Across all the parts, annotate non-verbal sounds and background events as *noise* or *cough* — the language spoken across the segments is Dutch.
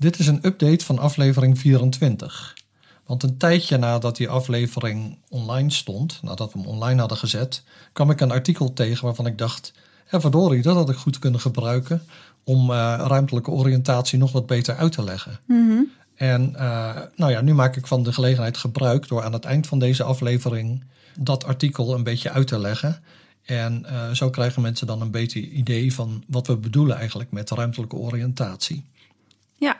Dit is een update van aflevering 24. Want een tijdje nadat die aflevering online stond, nadat we hem online hadden gezet, kwam ik een artikel tegen waarvan ik dacht: ja, verdorie, dat had ik goed kunnen gebruiken om uh, ruimtelijke oriëntatie nog wat beter uit te leggen. En uh, nou ja, nu maak ik van de gelegenheid gebruik door aan het eind van deze aflevering dat artikel een beetje uit te leggen. En uh, zo krijgen mensen dan een beter idee van wat we bedoelen eigenlijk met ruimtelijke oriëntatie. Ja,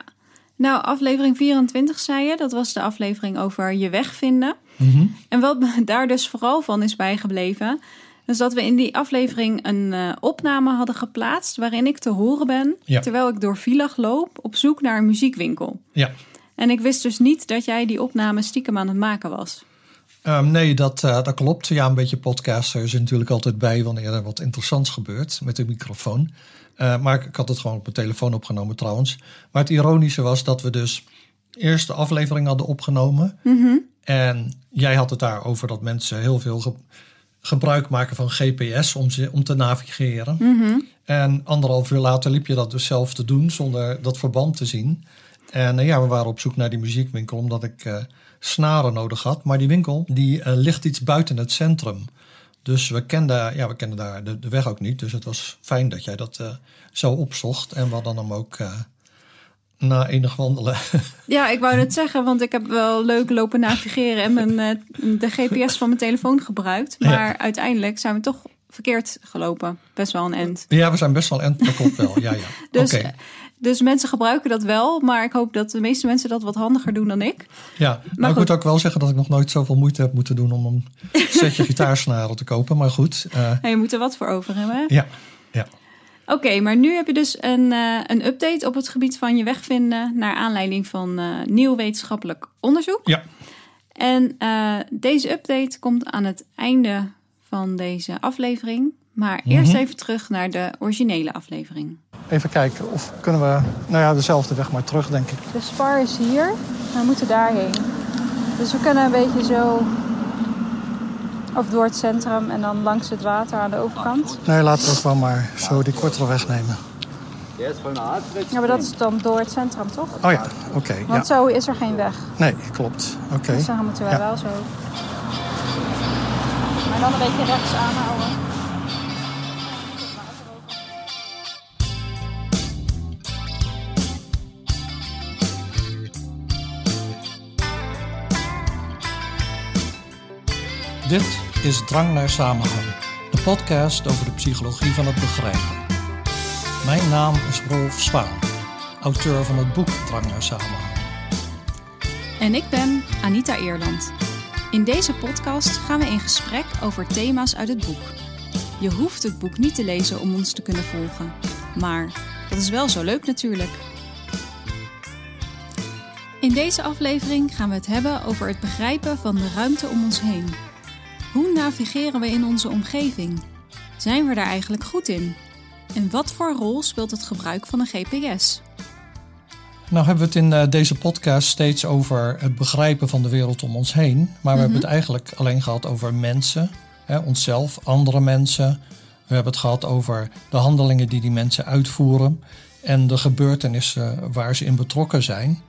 nou, aflevering 24 zei je, dat was de aflevering over je weg vinden. Mm En wat me daar dus vooral van is bijgebleven, is dat we in die aflevering een uh, opname hadden geplaatst waarin ik te horen ben Ja. terwijl ik door Villach loop op zoek naar een muziekwinkel. Ja, En ik wist dus niet dat jij die opname stiekem aan het maken was. Um, nee, dat, uh, dat klopt. Ja, een beetje podcaster is er natuurlijk altijd bij wanneer er wat interessants gebeurt met de microfoon. Uh, maar ik, had het gewoon op mijn telefoon opgenomen trouwens. Maar het ironische was dat we dus eerst de aflevering hadden opgenomen. Mm -hmm. En jij had het daarover dat mensen heel veel ge gebruik maken van GPS om, ze, om te navigeren. Mm -hmm. En anderhalf uur later liep je dat dus zelf te doen zonder dat verband te zien. En uh, ja, we waren op zoek naar die muziekwinkel omdat ik uh, snaren nodig had. Maar die winkel die ligt iets buiten het centrum. Dus we kenden, ja, we kenden daar de, de weg ook niet. Dus het was fijn dat jij dat uh, zo opzocht. En we hadden hem ook uh, na enig wandelen. *laughs* Ja, ik wou het zeggen, want ik heb wel leuk lopen navigeren en mijn, uh, de GPS van mijn telefoon gebruikt. Maar ja. uiteindelijk zijn we toch verkeerd gelopen. Best wel een end. Ja, we zijn best wel een end, dat klopt wel. Ja, ja. *laughs* dus, okay. Dus mensen gebruiken dat wel, maar ik hoop dat de meeste mensen dat wat handiger doen dan ik. Ja, maar, maar ik moet ook wel zeggen dat ik nog nooit zoveel moeite heb moeten doen om een *laughs* setje gitaarsnaren te kopen. Maar goed. Uh, en je moet er wat voor over hebben. Ja, ja. Oké, okay, maar nu heb je dus een, uh, een update op het gebied van je wegvinden naar aanleiding van uh, nieuw wetenschappelijk onderzoek. Ja. En deze update komt aan het einde van deze aflevering. Maar eerst Mhm. even terug naar de originele aflevering. Even kijken of kunnen we, nou ja, dezelfde weg maar terug, denk ik. De spar is hier, we moeten daarheen. Dus we kunnen een beetje zo, of door het centrum en dan langs het water aan de overkant. Nee, laten we gewoon maar zo die kortere weg nemen. Ja, maar dat is dan door het centrum, toch? Oh ja, oké. Okay, Want ja. zo is er geen weg. Nee, klopt. Oké. Okay. Dus dan moeten wij ja. wel zo. Maar dan een beetje rechts aanhouden. Dit is Drang naar Samenhang, de podcast over de psychologie van het begrijpen. Mijn naam is Rolf Zwaan, auteur van het boek Drang naar Samenhang. En ik ben Anita Eerland. In deze podcast gaan we in gesprek over thema's uit het boek. Je hoeft het boek niet te lezen om ons te kunnen volgen, maar dat is wel zo leuk natuurlijk. In deze aflevering gaan we het hebben over het begrijpen van de ruimte om ons heen. Hoe navigeren we in onze omgeving? Zijn we daar eigenlijk goed in? En wat voor rol speelt het gebruik van een GPS? Nou hebben we het in uh, deze podcast steeds over het begrijpen van de wereld om ons heen. Maar we mm-hmm. hebben het eigenlijk alleen gehad over mensen, hè, onszelf, andere mensen. We hebben het gehad over de handelingen die die mensen uitvoeren en de gebeurtenissen waar ze in betrokken zijn.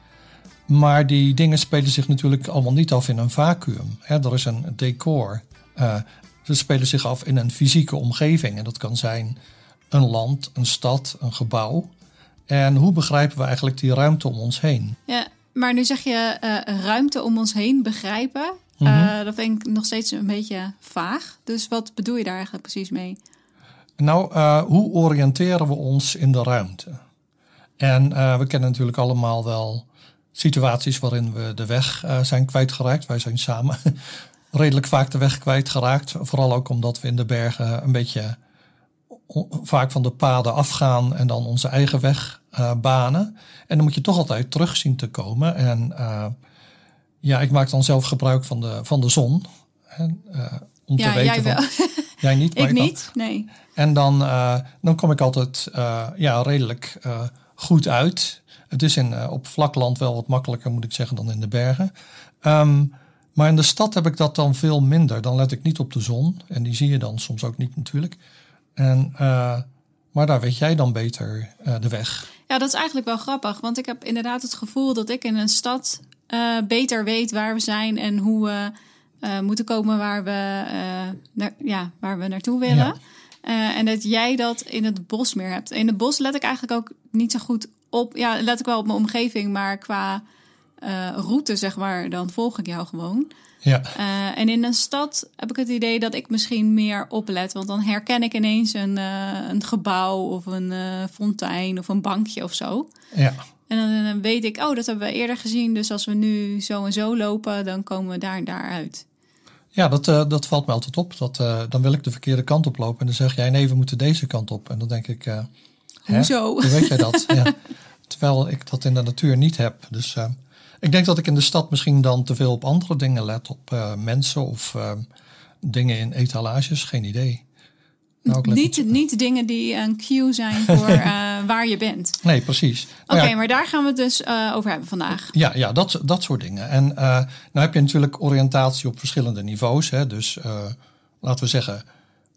Maar die dingen spelen zich natuurlijk allemaal niet af in een vacuüm. Hè, er is een decor. Uh, ze spelen zich af in een fysieke omgeving. En dat kan zijn een land, een stad, een gebouw. En hoe begrijpen we eigenlijk die ruimte om ons heen? Ja, maar nu zeg je uh, ruimte om ons heen begrijpen. Mm-hmm. Uh, dat vind ik nog steeds een beetje vaag. Dus wat bedoel je daar eigenlijk precies mee? Nou, uh, hoe oriënteren we ons in de ruimte? En we kennen natuurlijk allemaal wel situaties waarin we de weg zijn kwijtgeraakt. Wij zijn samen redelijk vaak de weg kwijtgeraakt. Vooral ook omdat we in de bergen een beetje vaak van de paden afgaan en dan onze eigen weg uh, banen. En dan moet je toch altijd terug zien te komen. En uh, ja, ik maak dan zelf gebruik van de, van de zon. En, uh, om ja, te weten jij wel. Van, *laughs* jij niet, *laughs* maar ik niet, nee. En dan, dan kom ik altijd ja, redelijk goed uit. Het is in, op vlakland wel wat makkelijker, moet ik zeggen, dan in de bergen. Um, maar in de stad heb ik dat dan veel minder. Dan let ik niet op de zon. En die zie je dan soms ook niet natuurlijk. En, uh, maar daar weet jij dan beter uh, de weg. Ja, dat is eigenlijk wel grappig. Want ik heb inderdaad het gevoel dat ik in een stad eh, beter weet waar we zijn en hoe we eh, moeten komen waar we, naar, ja, waar we naartoe willen. Ja. en dat jij dat in het bos meer hebt. In het bos let ik eigenlijk ook niet zo goed op. Ja, let ik wel op mijn omgeving, maar qua route, zeg maar, dan volg ik jou gewoon. Ja. Uh, en in een stad heb ik het idee dat ik misschien meer oplet. Want dan herken ik ineens een, uh, een gebouw of een fontein of een bankje of zo. Ja. En dan, dan, weet ik, oh, dat hebben we eerder gezien. Dus als we nu zo en zo lopen, dan komen we daar en daar uit. Ja, dat, dat valt me altijd op. Dat, dan wil ik de verkeerde kant op lopen. En dan zeg jij, nee, we moeten deze kant op. En dan denk ik, hoezo? Hoe weet jij dat? *laughs* ja. Terwijl ik dat in de natuur niet heb. Dus ik denk dat ik in de stad misschien dan te veel op andere dingen let, op uh, mensen of uh, dingen in etalages, geen idee. Nou, niet, niet dingen die een cue zijn voor uh, *laughs* waar je bent. Nee, precies. Oké, okay, ja, maar daar gaan we het dus over hebben vandaag. Ja, ja dat, dat soort dingen. En nou heb je natuurlijk oriëntatie op verschillende niveaus. Hè, dus laten we zeggen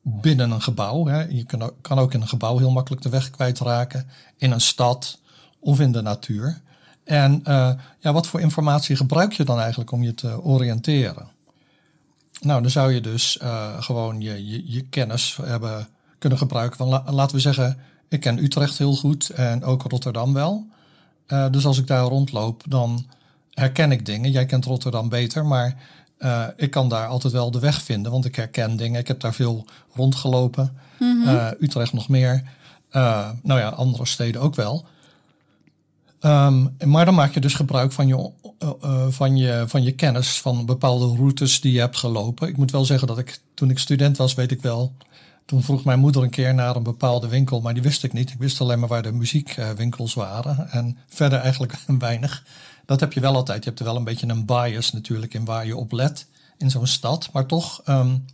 binnen een gebouw. Hè. Je kan, kan ook in een gebouw heel makkelijk de weg kwijtraken. In een stad of in de natuur. En uh, ja, wat voor informatie gebruik je dan eigenlijk om je te oriënteren? Nou, dan zou je dus uh, gewoon je, je, je, kennis hebben kunnen gebruiken. Van, la, laten we zeggen, ik ken Utrecht heel goed en ook Rotterdam wel. Uh, dus als ik daar rondloop, dan herken ik dingen. Jij kent Rotterdam beter, maar ik kan daar altijd wel de weg vinden, want ik herken dingen. Ik heb daar veel rondgelopen. Mm -hmm. Utrecht nog meer. nou ja, andere steden ook wel. Um, maar dan maak je dus gebruik van je, uh, uh, van, je, van je kennis van bepaalde routes die je hebt gelopen. Ik moet wel zeggen dat ik toen ik student was, weet ik wel. Toen vroeg mijn moeder een keer naar een bepaalde winkel, maar die wist ik niet. Ik wist alleen maar waar de muziekwinkels waren en verder eigenlijk *laughs* weinig. Dat heb je wel altijd. Je hebt er wel een beetje een bias natuurlijk in waar je op let in zo'n stad. Maar toch um,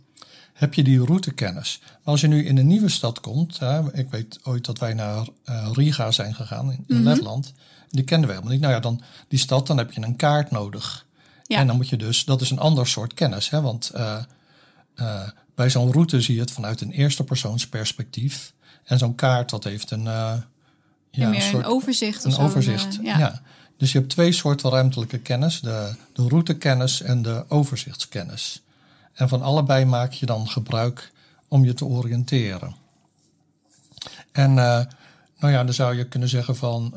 heb je die routekennis. Maar als je nu in een nieuwe stad komt, hè, ik weet ooit dat wij naar uh, Riga zijn gegaan in, in mm -hmm. Letland. Die kenden we helemaal niet. Nou ja, dan die stad, dan heb je een kaart nodig. Ja. En dan moet je dus, dat is een ander soort kennis. Hè? Want uh, uh, bij zo'n route zie je het vanuit een eerste persoons perspectief. En zo'n kaart, dat heeft een, uh, ja, een, soort, een overzicht. Een overzicht, ja. ja. Dus je hebt twee soorten ruimtelijke kennis. De, de routekennis en de overzichtskennis. En van allebei maak je dan gebruik om je te oriënteren. En nou ja, dan zou je kunnen zeggen van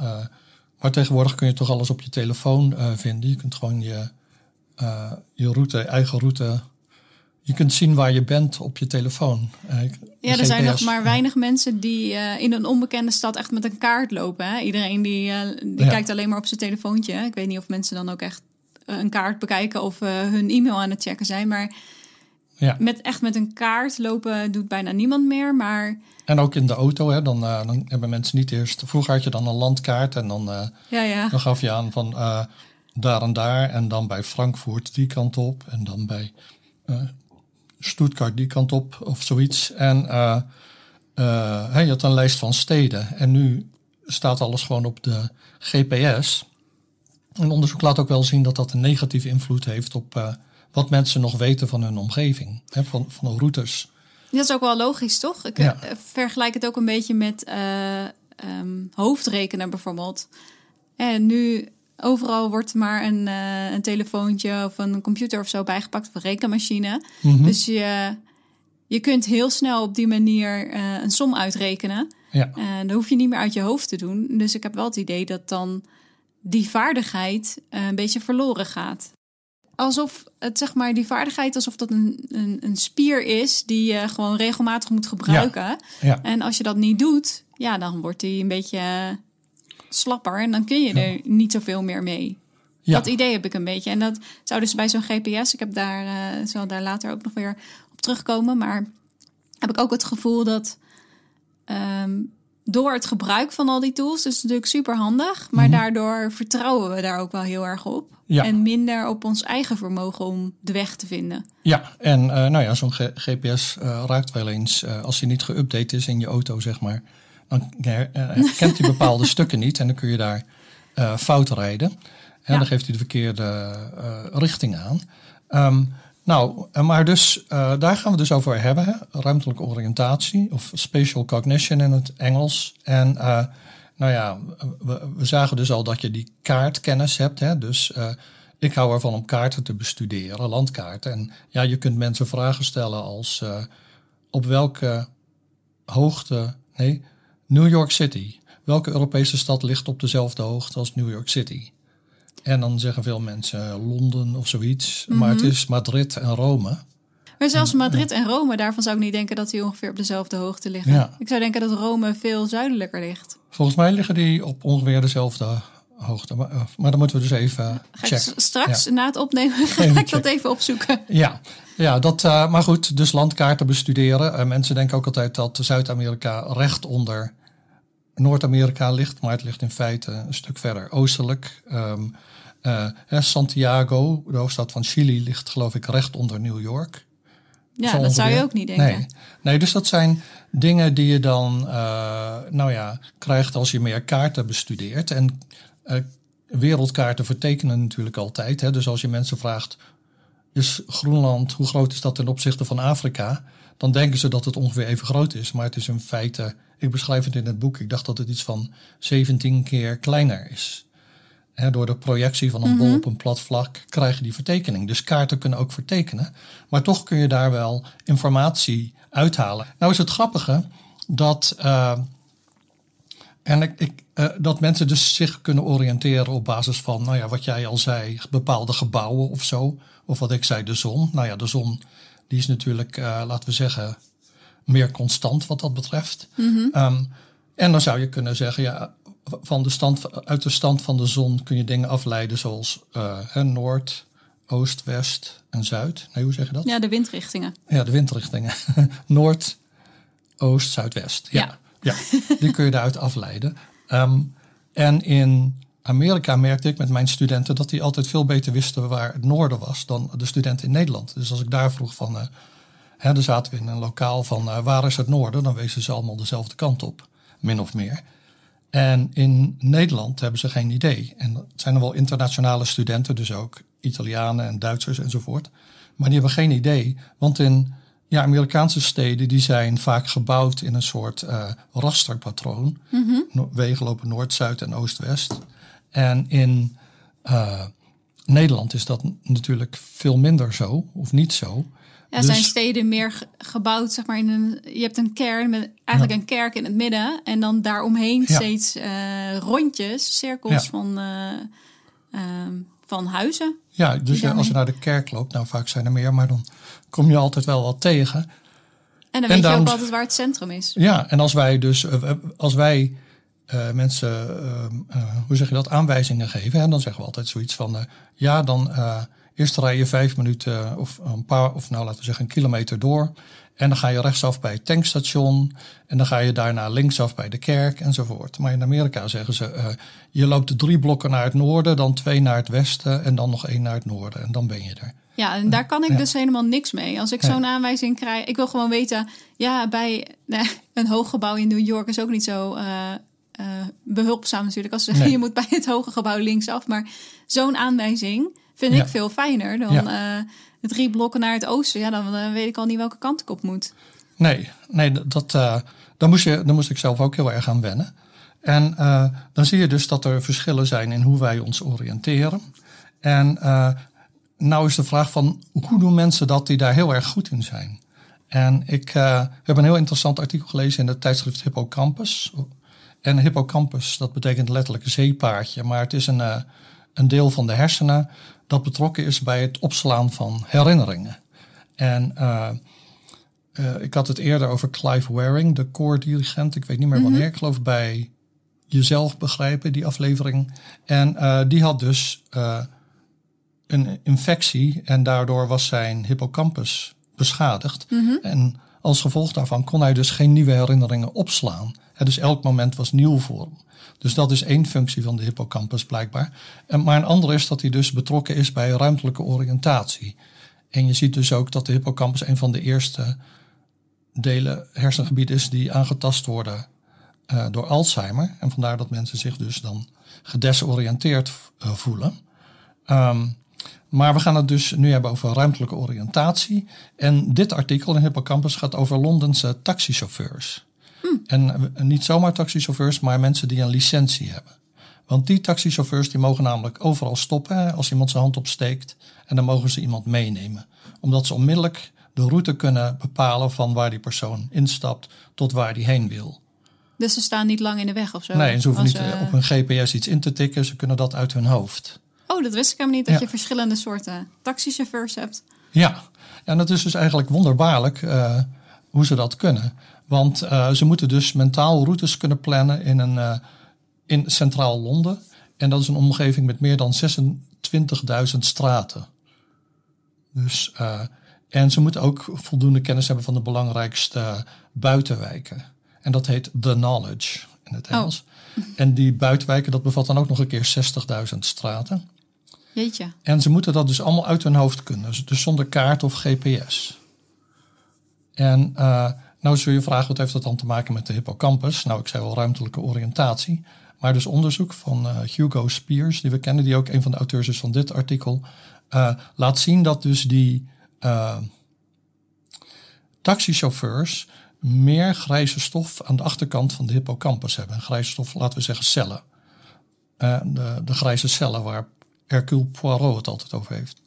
maar tegenwoordig kun je toch alles op je telefoon uh, vinden. Je kunt gewoon je, uh, je route, eigen route. Je kunt zien waar je bent op je telefoon. Uh, ja, er zijn nog maar weinig mensen die in een onbekende stad echt met een kaart lopen. Hè? Iedereen die, die ja. kijkt alleen maar op zijn telefoontje. Ik weet niet of mensen dan ook echt een kaart bekijken of hun e-mail aan het checken zijn. Maar ja. met, echt met een kaart lopen doet bijna niemand meer. Maar en ook in de auto, hè, dan, uh, dan hebben mensen niet eerst. Vroeger had je dan een landkaart en dan, uh, ja, ja. dan gaf je aan van uh, daar en daar. En dan bij Frankfurt die kant op. En dan bij Stuttgart die kant op of zoiets. En je had een lijst van steden. En nu staat alles gewoon op de GPS. En onderzoek laat ook wel zien dat dat een negatieve invloed heeft op wat mensen nog weten van hun omgeving, hè, van, van de routes. Dat is ook wel logisch, toch? Ik ja. Eh, vergelijk het ook een beetje met uh, um, hoofdrekenen bijvoorbeeld. En nu overal wordt maar een, uh, een telefoontje of een computer of zo bijgepakt of een rekenmachine. Mm -hmm. Dus je, je kunt heel snel op die manier uh, een som uitrekenen. Ja. En dat hoef je niet meer uit je hoofd te doen. Dus ik heb wel het idee dat dan die vaardigheid een beetje verloren gaat alsof het zeg maar die vaardigheid alsof dat een, een, een spier is die je gewoon regelmatig moet gebruiken. Ja. Ja. En als je dat niet doet, ja, dan wordt die een beetje slapper en dan kun je er niet zoveel meer mee. Dat idee heb ik een beetje. En dat zou dus bij zo'n GPS, ik heb daar, uh, zal daar later ook nog weer op terugkomen, maar heb ik ook het gevoel dat um, door het gebruik van al die tools, is natuurlijk super handig, maar -hmm. daardoor vertrouwen we daar ook wel heel erg op. Ja. En minder op ons eigen vermogen om de weg te vinden. Ja, en uh, nou ja, zo'n GPS uh, raakt wel eens, uh, als hij niet geüpdate is in je auto, zeg maar, dan herkent hij bepaalde *laughs* stukken niet en dan kun je daar fout rijden. En ja. dan geeft hij de verkeerde richting aan. Um, nou, maar dus daar gaan we dus over hebben, hè? ruimtelijke oriëntatie of spatial cognition in het Engels. En nou ja, we, we, zagen dus al dat je die kaartkennis hebt. Hè? Dus ik hou ervan om kaarten te bestuderen, landkaarten. En ja, je kunt mensen vragen stellen als op welke hoogte, nee, New York City. Welke Europese stad ligt op dezelfde hoogte als New York City? En dan zeggen veel mensen Londen of zoiets. Maar het is Madrid en Rome. Maar zelfs Madrid en Rome, daarvan zou ik niet denken dat die ongeveer op dezelfde hoogte liggen. Ja. Ik zou denken dat Rome veel zuidelijker ligt. Volgens mij liggen die op ongeveer dezelfde hoogte. Maar, maar dan moeten we dus even checken. Straks na het opnemen *laughs* ga ik dat even opzoeken. Ja, ja dat, uh, maar goed, dus landkaarten bestuderen. Uh, mensen denken ook altijd dat Zuid-Amerika recht onder Noord-Amerika ligt. Maar het ligt in feite een stuk verder oostelijk. Um, uh, Santiago, de hoofdstad van Chili, ligt geloof ik recht onder New York. Ja, dat zou je ook niet denken. Nee. nee, dus dat zijn dingen die je dan uh, nou ja, krijgt als je meer kaarten bestudeert. En uh, wereldkaarten vertekenen natuurlijk altijd. Hè? Dus als je mensen vraagt, is Groenland, hoe groot is dat ten opzichte van Afrika? Dan denken ze dat het ongeveer even groot is. Maar het is in feite, ik beschrijf het in het boek, ik dacht dat het iets van 17 keer kleiner is door de projectie van een bol mhm. op een plat vlak krijg je die vertekening. Dus kaarten kunnen ook vertekenen. Maar toch kun je daar wel informatie uithalen. Nou is het grappige dat, uh, en ik, ik uh, dat mensen dus zich kunnen oriënteren op basis van, nou ja, wat jij al zei, bepaalde gebouwen of zo. Of wat ik zei, de zon. Nou ja, de zon die is natuurlijk, uh, laten we zeggen, meer constant wat dat betreft. Mm um, en dan zou je kunnen zeggen, ja, van de stand, uit de stand van de zon kun je dingen afleiden zoals uh, noord, oost, west en zuid. Nee, hoe zeg je dat? Ja, de windrichtingen. Ja, de windrichtingen. *laughs* noord, oost, zuidwest. Ja. ja. die kun je daaruit afleiden. Um, en in Amerika merkte ik met mijn studenten dat die altijd veel beter wisten waar het noorden was dan de studenten in Nederland. Dus als ik daar vroeg van, uh, hè, dan zaten we in een lokaal van uh, waar is het noorden, dan wezen ze allemaal dezelfde kant op, min of meer. En in Nederland hebben ze geen idee. En het zijn er wel internationale studenten, dus ook Italianen en Duitsers enzovoort. Maar die hebben geen idee. Want in ja, Amerikaanse steden die zijn vaak gebouwd in een soort uh, rasterpatroon. Mm Wegen lopen noord, zuid en oost-west. En in uh, Nederland is dat natuurlijk veel minder zo, of niet zo. Ja, dus, zijn steden meer gebouwd, zeg maar, in een. Je hebt een kern met eigenlijk een kerk in het midden. En dan daaromheen steeds uh, rondjes, cirkels van, uh, uh, van huizen. Ja, dus als je naar de kerk loopt, nou vaak zijn er meer, maar dan kom je altijd wel wat tegen. En dan weet je ook altijd waar het centrum is. Ja, en als wij dus, eh, als wij mensen, hoe zeg je dat, aanwijzingen geven, hè, dan zeggen we altijd zoiets van, ja, dan Eerst rij je vijf minuten of een paar, of nou laten we zeggen een kilometer door. En dan ga je rechtsaf bij het tankstation. En dan ga je daarna linksaf bij de kerk enzovoort. Maar in Amerika zeggen ze, uh, je loopt drie blokken naar het noorden, dan twee naar het westen en dan nog één naar het noorden. En dan ben je er. Ja, en daar kan ik dus helemaal niks mee. Als ik zo'n aanwijzing krijg, ik wil gewoon weten, ja, bij nee, *laughs* een hoog gebouw in New York is ook niet zo uh, uh, behulpzaam natuurlijk. Als *laughs* je moet bij het hoge gebouw linksaf. Maar zo'n aanwijzing Vind ik veel fijner dan uh, drie blokken naar het oosten. Ja, dan, dan, weet ik al niet welke kant ik op moet. Nee, nee dat, uh, dan, moest je, dan moest ik zelf ook heel erg aan wennen. En uh, dan zie je dus dat er verschillen zijn in hoe wij ons oriënteren. En nou is de vraag van hoe doen mensen dat die daar heel erg goed in zijn? En ik heb een heel interessant artikel gelezen in het tijdschrift Hippocampus. En hippocampus, dat betekent letterlijk zeepaardje, maar het is een, een deel van de hersenen dat betrokken is bij het opslaan van herinneringen. En uh, uh, ik had het eerder over Clive Waring, de koordirigent. Ik weet niet meer mhm. wanneer. Ik geloof bij Jezelf Begrijpen, die aflevering. En uh, die had dus een infectie en daardoor was zijn hippocampus beschadigd. Mm En als gevolg daarvan kon hij dus geen nieuwe herinneringen opslaan. dus elk moment was nieuw voor hem. Dus dat is één functie van de hippocampus blijkbaar. En, maar een andere is dat hij dus betrokken is bij ruimtelijke oriëntatie. En je ziet dus ook dat de hippocampus een van de eerste delen hersengebieden is die aangetast worden uh, door Alzheimer. En vandaar dat mensen zich dus dan gedesoriënteerd uh, voelen. Um, maar we gaan het dus nu hebben over ruimtelijke oriëntatie. En dit artikel in Hippocampus gaat over Londense taxichauffeurs. En eh, niet zomaar taxichauffeurs, maar mensen die een licentie hebben. Want die taxichauffeurs die mogen namelijk overal stoppen als iemand zijn hand opsteekt. En dan mogen ze iemand meenemen. Omdat ze onmiddellijk de route kunnen bepalen van waar die persoon instapt tot waar die heen wil. Dus ze staan niet lang in de weg of zo? Nee, ze hoeven niet eh, eh, op hun GPS iets in te tikken. Ze kunnen dat uit hun hoofd. Oh, dat wist ik helemaal niet, dat Ja. je verschillende soorten taxichauffeurs hebt. Ja, en het is dus eigenlijk wonderbaarlijk hoe ze dat kunnen. Want eh, ze moeten dus mentaal routes kunnen plannen in, een, eh, in centraal Londen. En dat is een omgeving met meer dan 26.000 straten. Dus, eh, en ze moeten ook voldoende kennis hebben van de belangrijkste buitenwijken. En dat heet The Knowledge in het Oh. Engels. En die buitenwijken, dat bevat dan ook nog een keer 60.000 straten. Jeetje. En ze moeten dat dus allemaal uit hun hoofd kunnen. Dus- zonder kaart of GPS. En nou zul je vragen, wat heeft dat dan te maken met de hippocampus? Nou, ik zei wel ruimtelijke oriëntatie. Maar dus onderzoek van eh, Hugo Spears, die we kennen, die ook een van de auteurs is van dit artikel, eh, laat zien dat dus die eh, taxichauffeurs meer grijze stof aan de achterkant van de hippocampus hebben. Grijze stof, laten we zeggen cellen. De, de grijze cellen waar Hercule Poirot het altijd over heeft.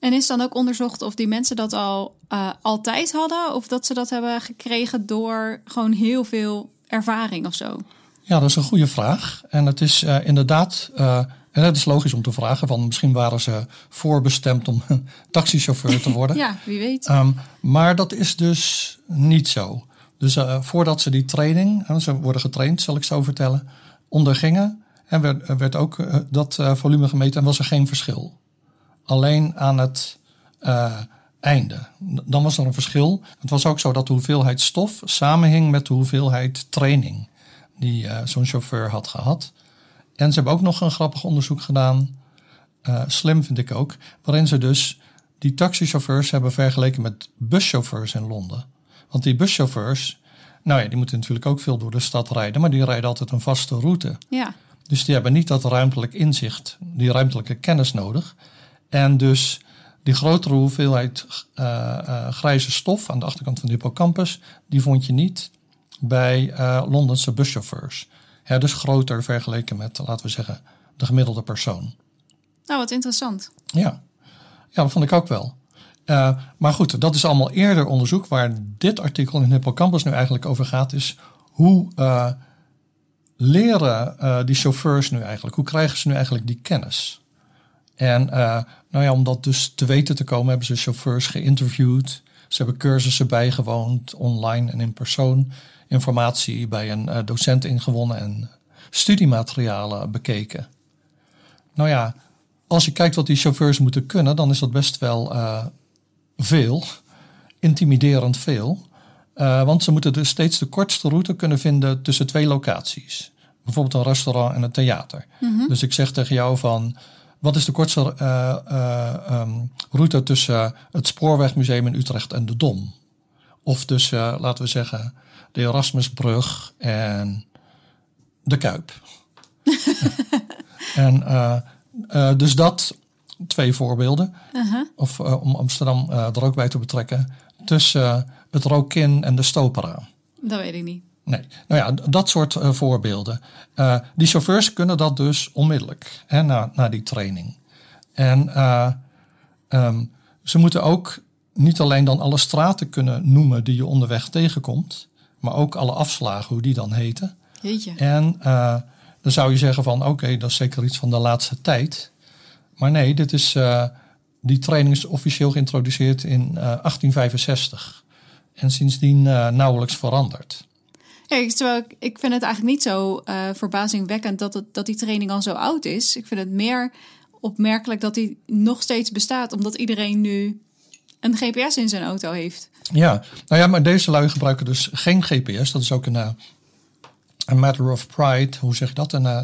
En is dan ook onderzocht of die mensen dat al eh, altijd hadden? Of dat ze dat hebben gekregen door gewoon heel veel ervaring of zo? Ja, dat is een goede vraag. En het is eh, inderdaad, eh, en het is logisch om te vragen, van misschien waren ze voorbestemd om *laughs* taxichauffeur te worden. *laughs* Ja, wie weet. Ehm, maar dat is dus niet zo. Dus voordat ze die training, ze worden getraind, zal ik zo vertellen, ondergingen, en werd, er werd ook dat volume gemeten en was er geen verschil. Alleen aan het eh, einde. Dan was er een verschil. Het was ook zo dat de hoeveelheid stof samenhing met de hoeveelheid training die eh, zo'n chauffeur had gehad. En ze hebben ook nog een grappig onderzoek gedaan, eh, slim vind ik ook, waarin ze dus die taxichauffeurs hebben vergeleken met buschauffeurs in Londen. Want die buschauffeurs, nou ja, die moeten natuurlijk ook veel door de stad rijden, maar die rijden altijd een vaste route. Ja. Dus die hebben niet dat ruimtelijk inzicht, die ruimtelijke kennis nodig. En dus die grotere hoeveelheid eh, eh, grijze stof aan de achterkant van de hippocampus, die vond je niet bij eh, Londense buschauffeurs. Hè, dus groter vergeleken met, laten we zeggen, de gemiddelde persoon. Nou, wat interessant. Ja, ja dat vond ik ook wel. Maar goed, dat is allemaal eerder onderzoek. Waar dit artikel in Hippocampus nu eigenlijk over gaat, is hoe leren die chauffeurs nu eigenlijk? Hoe krijgen ze nu eigenlijk die kennis? En eh, nou ja, om dat dus te weten te komen, hebben ze chauffeurs geïnterviewd. Ze hebben cursussen bijgewoond, online en in persoon. Informatie bij een eh, docent ingewonnen en studiematerialen bekeken. Nou ja, als je kijkt wat die chauffeurs moeten kunnen, dan is dat best wel eh, veel. Intimiderend veel. Want ze moeten dus steeds de kortste route kunnen vinden tussen twee locaties. Bijvoorbeeld een restaurant en een theater. Dus ik zeg tegen jou van, wat is de kortste eh, eh, ehm, route tussen het Spoorwegmuseum in Utrecht en de Dom? Of tussen, eh, laten we zeggen, de Erasmusbrug en de Kuip. *laughs* en dus dat, twee voorbeelden. Uh-huh. Of om Amsterdam er ook bij te betrekken. Tussen het Rokin en de Stopera. Dat weet ik niet. Nee, nou ja, dat soort eh, voorbeelden. Eh, die chauffeurs kunnen dat dus onmiddellijk, hè, na, na die training. En eh, ehm, ze moeten ook niet alleen dan alle straten kunnen noemen die je onderweg tegenkomt, maar ook alle afslagen, hoe die dan heten. Jeetje. En dan zou je zeggen van oké, dat is zeker iets van de laatste tijd. Maar nee, dit is, die training is officieel geïntroduceerd in eh, 1865. En sindsdien nauwelijks veranderd. Terwijl ik, ik vind het eigenlijk niet zo eh, verbazingwekkend dat, het, dat die training al zo oud is. Ik vind het meer opmerkelijk dat die nog steeds bestaat, omdat iedereen nu een GPS in zijn auto heeft. Ja, nou ja, maar deze lui gebruiken dus geen GPS. Dat is ook een, eh, een matter of pride. Hoe zeg je dat? En eh,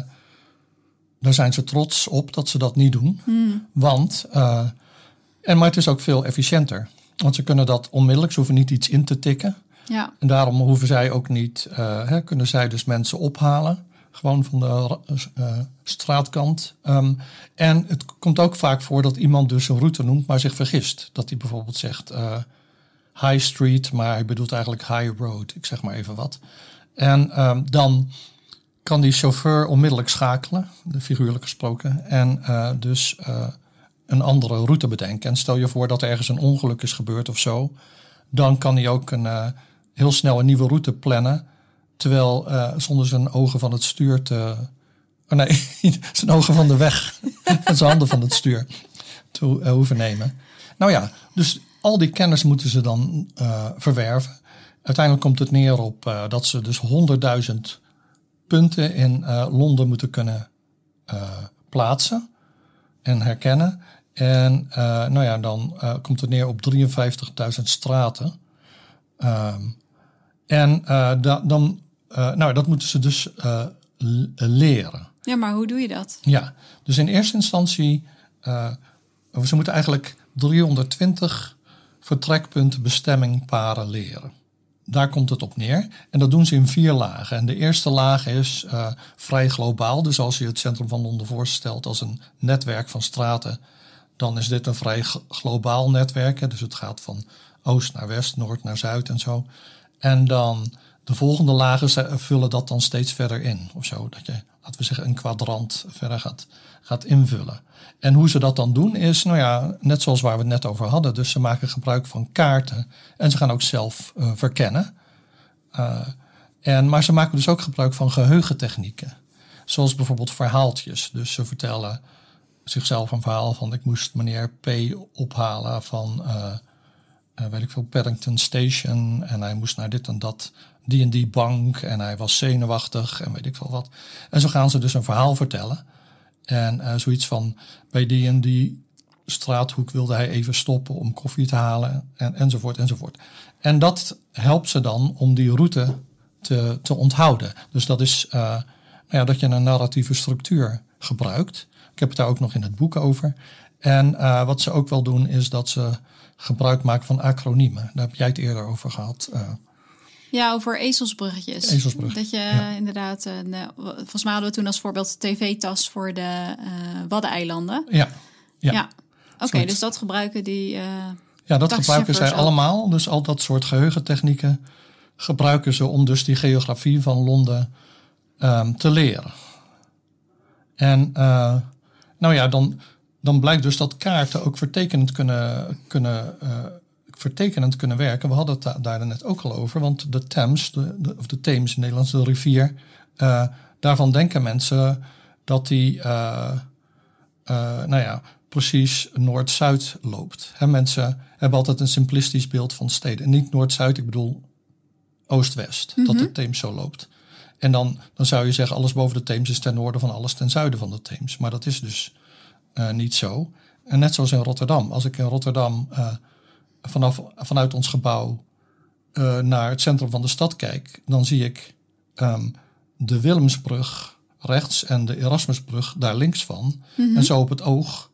daar zijn ze trots op dat ze dat niet doen. Want, eh, en, maar het is ook veel efficiënter. Want ze kunnen dat onmiddellijk, ze hoeven niet iets in te tikken. Ja, En daarom hoeven zij ook niet, eh, hè, kunnen zij dus mensen ophalen. Gewoon van de eh, straatkant. Ehm, en het komt ook vaak voor dat iemand dus een route noemt, maar zich vergist. Dat hij bijvoorbeeld zegt eh, High Street, maar hij bedoelt eigenlijk High Road. Ik zeg maar even wat. En ehm, dan kan die chauffeur onmiddellijk schakelen, de figuurlijk gesproken, en uh, dus uh, een andere route bedenken. En stel je voor dat er ergens een ongeluk is gebeurd of zo, dan kan hij ook een, uh, heel snel een nieuwe route plannen, terwijl zonder zijn ogen van het stuur te. Oh nee, *laughs* zijn ogen van de weg *laughs* en zijn handen van het stuur te hoeven nemen. Nou ja, dus al die kennis moeten ze dan verwerven. Uiteindelijk komt het neer op dat ze dus 100.000 punten in Londen moeten kunnen plaatsen en herkennen. En nou ja, dan komt het neer op 53.000 straten. Um, en da, dan, nou, dat moeten ze dus leren. Ja, maar hoe doe je dat? Ja, dus in eerste instantie, ze moeten eigenlijk 320 vertrekpunten bestemmingparen leren daar komt het op neer. En dat doen ze in vier lagen. En de eerste laag is uh, vrij globaal. Dus als je het centrum van Londen voorstelt als een netwerk van straten, dan is dit een vrij globaal netwerk. Dus het gaat van oost naar west, noord naar zuid en zo. En dan de volgende lagen vullen dat dan steeds verder in. Of zo. Dat je, laten we zeggen, een kwadrant verder gaat, gaat invullen. En hoe ze dat dan doen is, nou ja, net zoals waar we het net over hadden. Dus ze maken gebruik van kaarten en ze gaan ook zelf uh, verkennen. Uh, en, maar ze maken dus ook gebruik van geheugentechnieken. Zoals bijvoorbeeld verhaaltjes. Dus ze vertellen zichzelf een verhaal van ik moest meneer P ophalen van uh, weet ik veel, Paddington Station. En hij moest naar dit en dat, die en die bank. En hij was zenuwachtig en weet ik veel wat. En zo gaan ze dus een verhaal vertellen. En uh, zoiets van bij die en die straathoek wilde hij even stoppen om koffie te halen en, enzovoort enzovoort. En dat helpt ze dan om die route te, te onthouden. Dus dat is uh, nou ja, dat je een narratieve structuur gebruikt. Ik heb het daar ook nog in het boek over. En wat ze ook wel doen is dat ze gebruik maken van acroniemen. Daar heb jij het eerder over gehad. Uh, ja, over ezelsbruggetjes. Ezelsbruggetjes. Dat je inderdaad, een, uh, volgens mij hadden we toen als voorbeeld tv-tas voor de uh, Waddeneilanden. Ja. Ja. ja. Oké, okay, dus dat gebruiken die. Uh, ja, dat gebruiken zij ook. allemaal. Dus al dat soort geheugentechnieken gebruiken ze om dus die geografie van Londen um, te leren. En uh, nou ja, dan, dan blijkt dus dat kaarten ook vertekenend kunnen, kunnen uh, vertekenend kunnen werken. We hadden het daar net ook al over, want de Thames, de, of de Theems in Nederlands, de rivier, uh, daarvan denken mensen dat die, uh, uh, nou ja, precies Noord-Zuid loopt. He, mensen hebben altijd een simplistisch beeld van steden. niet Noord-Zuid, ik bedoel Oost-West, mm -hmm. dat de Theems zo loopt. En dan, dan zou je zeggen, alles boven de Theems is ten noorden van alles ten zuiden van de Theems. Maar dat is dus niet zo. En net zoals in Rotterdam. Als ik in Rotterdam vanaf, vanuit ons gebouw uh, naar het centrum van de stad kijk, dan zie ik um, de Willemsbrug rechts en de Erasmusbrug daar links van. Mm -hmm. En zo op het oog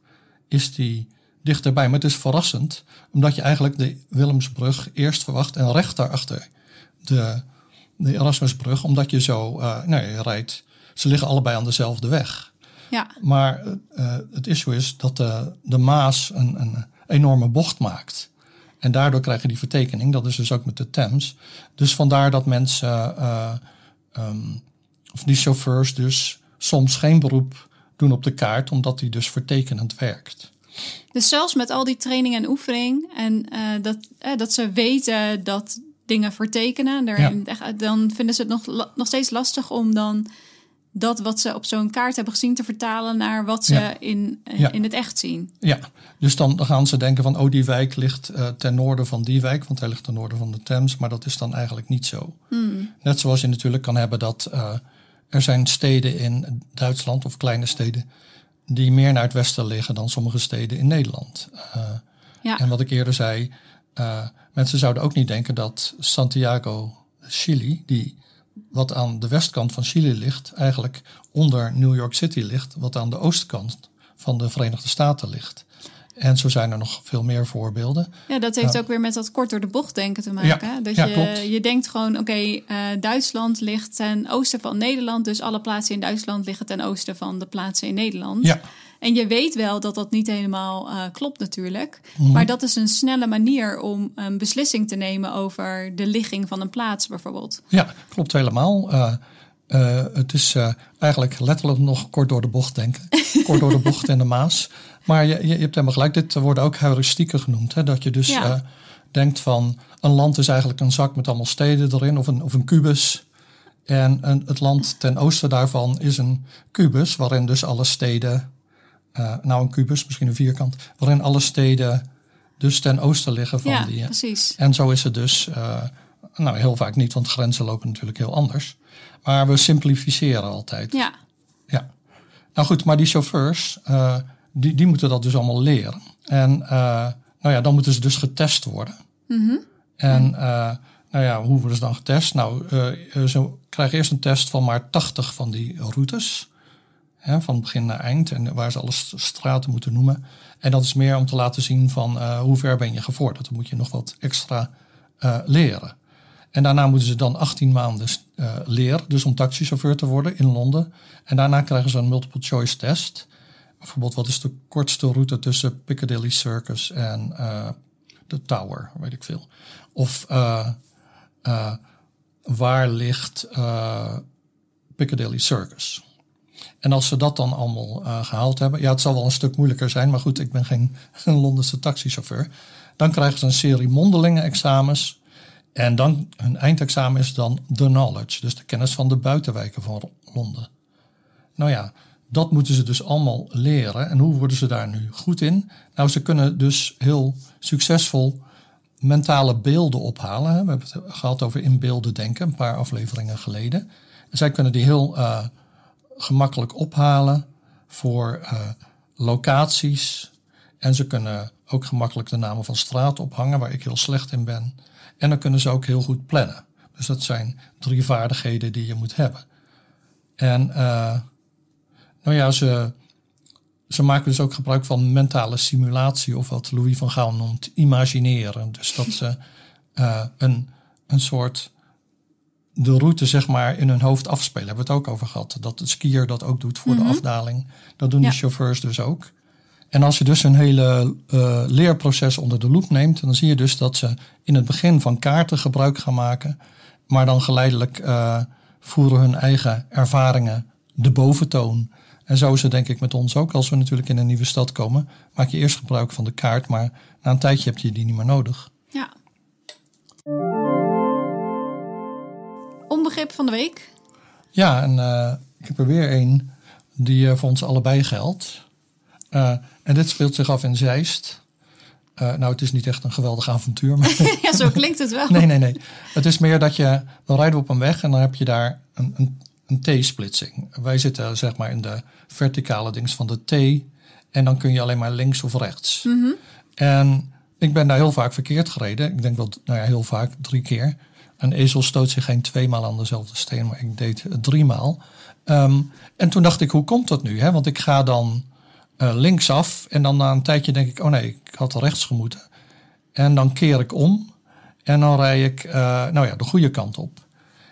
is die dichterbij. Maar het is verrassend, omdat je eigenlijk de Willemsbrug eerst verwacht en recht daarachter de, de Erasmusbrug, omdat je zo, nou, je rijdt, ze liggen allebei aan dezelfde weg. Ja. Maar uh, het issue is dat de, de Maas een, een enorme bocht maakt. En daardoor krijg je die vertekening. Dat is dus ook met de Thames. Dus vandaar dat mensen, uh, um, of die chauffeurs dus soms geen beroep doen op de kaart, omdat die dus vertekenend werkt. Dus zelfs met al die training en oefening en uh, dat, dat ze weten dat dingen vertekenen, er, ja. dan vinden ze het nog, nog steeds lastig om dan dat wat ze op zo'n kaart hebben gezien te vertalen naar wat ze in, ja. in het echt zien. Ja, dus dan, gaan ze denken van, oh die wijk ligt uh, ten noorden van die wijk, want hij ligt ten noorden van de Thames, maar dat is dan eigenlijk niet zo. Hmm. Net zoals je natuurlijk kan hebben dat uh, er zijn steden in Duitsland of kleine steden die meer naar het westen liggen dan sommige steden in Nederland. ja. En wat ik eerder zei, mensen zouden ook niet denken dat Santiago, Chili, die wat aan de westkant van Chili ligt, eigenlijk onder New York City ligt, wat aan de oostkant van de Verenigde Staten ligt. En zo zijn er nog veel meer voorbeelden. Ja, dat heeft ook weer met dat kort door de bocht denken te maken. Ja, dat ja, je, klopt. je denkt gewoon, oké, eh, Duitsland ligt ten oosten van Nederland. Dus alle plaatsen in Duitsland liggen ten oosten van de plaatsen in Nederland. Ja, En je weet wel dat dat niet helemaal eh, klopt natuurlijk. Mhm. Maar dat is een snelle manier om een beslissing te nemen over de ligging van een plaats bijvoorbeeld. ja klopt helemaal. Eh, eh, het is eigenlijk letterlijk nog kort door de bocht denken. *laughs* kort door de bocht en de Maas. Maar je, je, je hebt helemaal gelijk. Dit worden ook heuristieken genoemd. Hè? Dat je dus Ja. denkt van een land is eigenlijk een zak met allemaal steden erin. Of een, of een kubus. En een, het land ten oosten daarvan is een kubus. Waarin dus alle steden... eh, nou een kubus, misschien een vierkant. Waarin alle steden dus ten oosten liggen van ja, die... eh, precies. en zo is het dus, eh, nou heel vaak niet, want grenzen lopen natuurlijk heel anders. Maar we simplificeren altijd. Ja, Ja. Nou goed, maar die chauffeurs, die, die moeten dat dus allemaal leren. En nou ja, dan moeten ze dus getest worden. En eh, nou ja, hoe worden ze dan getest? Nou, ze krijgen eerst een test van maar 80 van die routes. Van begin naar eind. En waar ze alle st- straten moeten noemen. En dat is meer om te laten zien van eh, hoe ver ben je gevorderd. Dan moet je nog wat extra eh, leren. En daarna moeten ze dan 18 maanden eh, leren. Dus om taxichauffeur te worden in Londen. En daarna krijgen ze een multiple choice test. Bijvoorbeeld, wat is de kortste route tussen Piccadilly Circus en de Tower, weet ik veel. Of waar ligt Piccadilly Circus? En als ze dat dan allemaal eh, gehaald hebben, ja, het zal wel een stuk moeilijker zijn, maar goed, ik ben geen, *laughs* Londense taxichauffeur. Dan krijgen ze een serie mondelinge examens. En dan hun eindexamen is dan the knowledge, dus de kennis van de buitenwijken van Londen. Nou ja, dat moeten ze dus allemaal leren. En hoe worden ze daar nu goed in? Nou, ze kunnen dus heel succesvol mentale beelden ophalen. We hebben het gehad over in beelden denken, een paar afleveringen geleden. En zij kunnen die heel eh, gemakkelijk ophalen voor eh, locaties. En ze kunnen ook gemakkelijk de namen van straten ophangen, waar ik heel slecht in ben. En dan kunnen ze ook heel goed plannen. Dus dat zijn drie vaardigheden die je moet hebben. En eh, nou ja, ze, ze maken dus ook gebruik van mentale simulatie, of wat Louis van Gaal noemt, imagineren. Dus dat ze eh, een, een soort de route zeg maar in hun hoofd afspelen. Hebben we het ook over gehad. Dat de skier dat ook doet voor de afdaling. Dat doen Ja. die chauffeurs dus ook. En als je dus een hele eh, leerproces onder de loep neemt, dan zie je dus dat ze in het begin van kaarten gebruik gaan maken, maar dan geleidelijk eh, voeren hun eigen ervaringen de boventoon. En zo is het denk ik met ons ook. Als we natuurlijk in een nieuwe stad komen, maak je eerst gebruik van de kaart, maar na een tijdje heb je die niet meer nodig. ja. Onbegrip van de week. Ja, en eh, ik heb er weer een die eh, voor ons allebei geldt. Eh, en dit speelt zich af in Zeist. Nou, het is niet echt een geweldig avontuur. Maar *laughs* ja, zo klinkt het wel. nee, nee, nee. Het is meer dat je, dan rijden we op een weg en dan heb je daar een, een, een T-splitsing. Wij zitten zeg maar in de verticale dings van de T. En dan kun je alleen maar links of rechts. En ik ben daar heel vaak verkeerd gereden. Ik denk wel, nou ja, heel vaak, drie keer. Een ezel stoot zich geen tweemaal aan dezelfde steen, maar ik deed het driemaal. Ehm, en toen dacht ik, hoe komt dat nu? Hè? Want ik ga dan eh, linksaf en dan na een tijdje denk ik, oh nee, ik had rechts gemoeten. En dan keer ik om en dan rij ik, eh, nou ja, de goede kant op.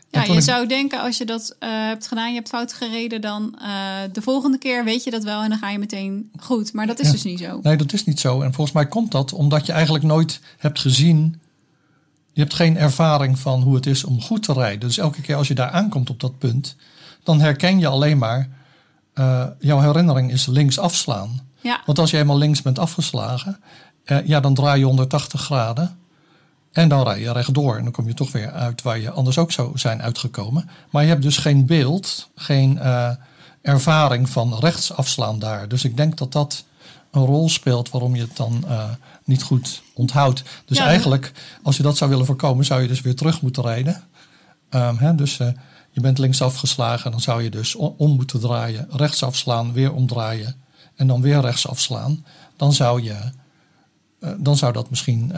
Ja, je ik- zou denken als je dat eh, hebt gedaan, je hebt fout gereden, dan eh, de volgende keer weet je dat wel en dan ga je meteen goed. Maar dat is Ja. dus niet zo. Nee, dat is niet zo. En volgens mij komt dat omdat je eigenlijk nooit hebt gezien. Je hebt geen ervaring van hoe het is om goed te rijden. Dus elke keer als je daar aankomt op dat punt, dan herken je alleen maar. eh, jouw herinnering is links afslaan. Ja, Want als je eenmaal links bent afgeslagen, eh, ja, dan draai je 180 graden. En dan rij je rechtdoor. En dan kom je toch weer uit waar je anders ook zou zijn uitgekomen. Maar je hebt dus geen beeld, geen eh, ervaring van rechts afslaan daar. Dus ik denk dat dat een rol speelt waarom je het dan eh, niet goed onthoudt. Dus Ja, eigenlijk, als je dat zou willen voorkomen, zou je dus weer terug moeten rijden. Ehm, hè, dus eh, je bent links afgeslagen, dan zou je dus om moeten draaien, rechts afslaan, weer omdraaien en dan weer rechts afslaan. Dan zou, je, eh, dan zou dat misschien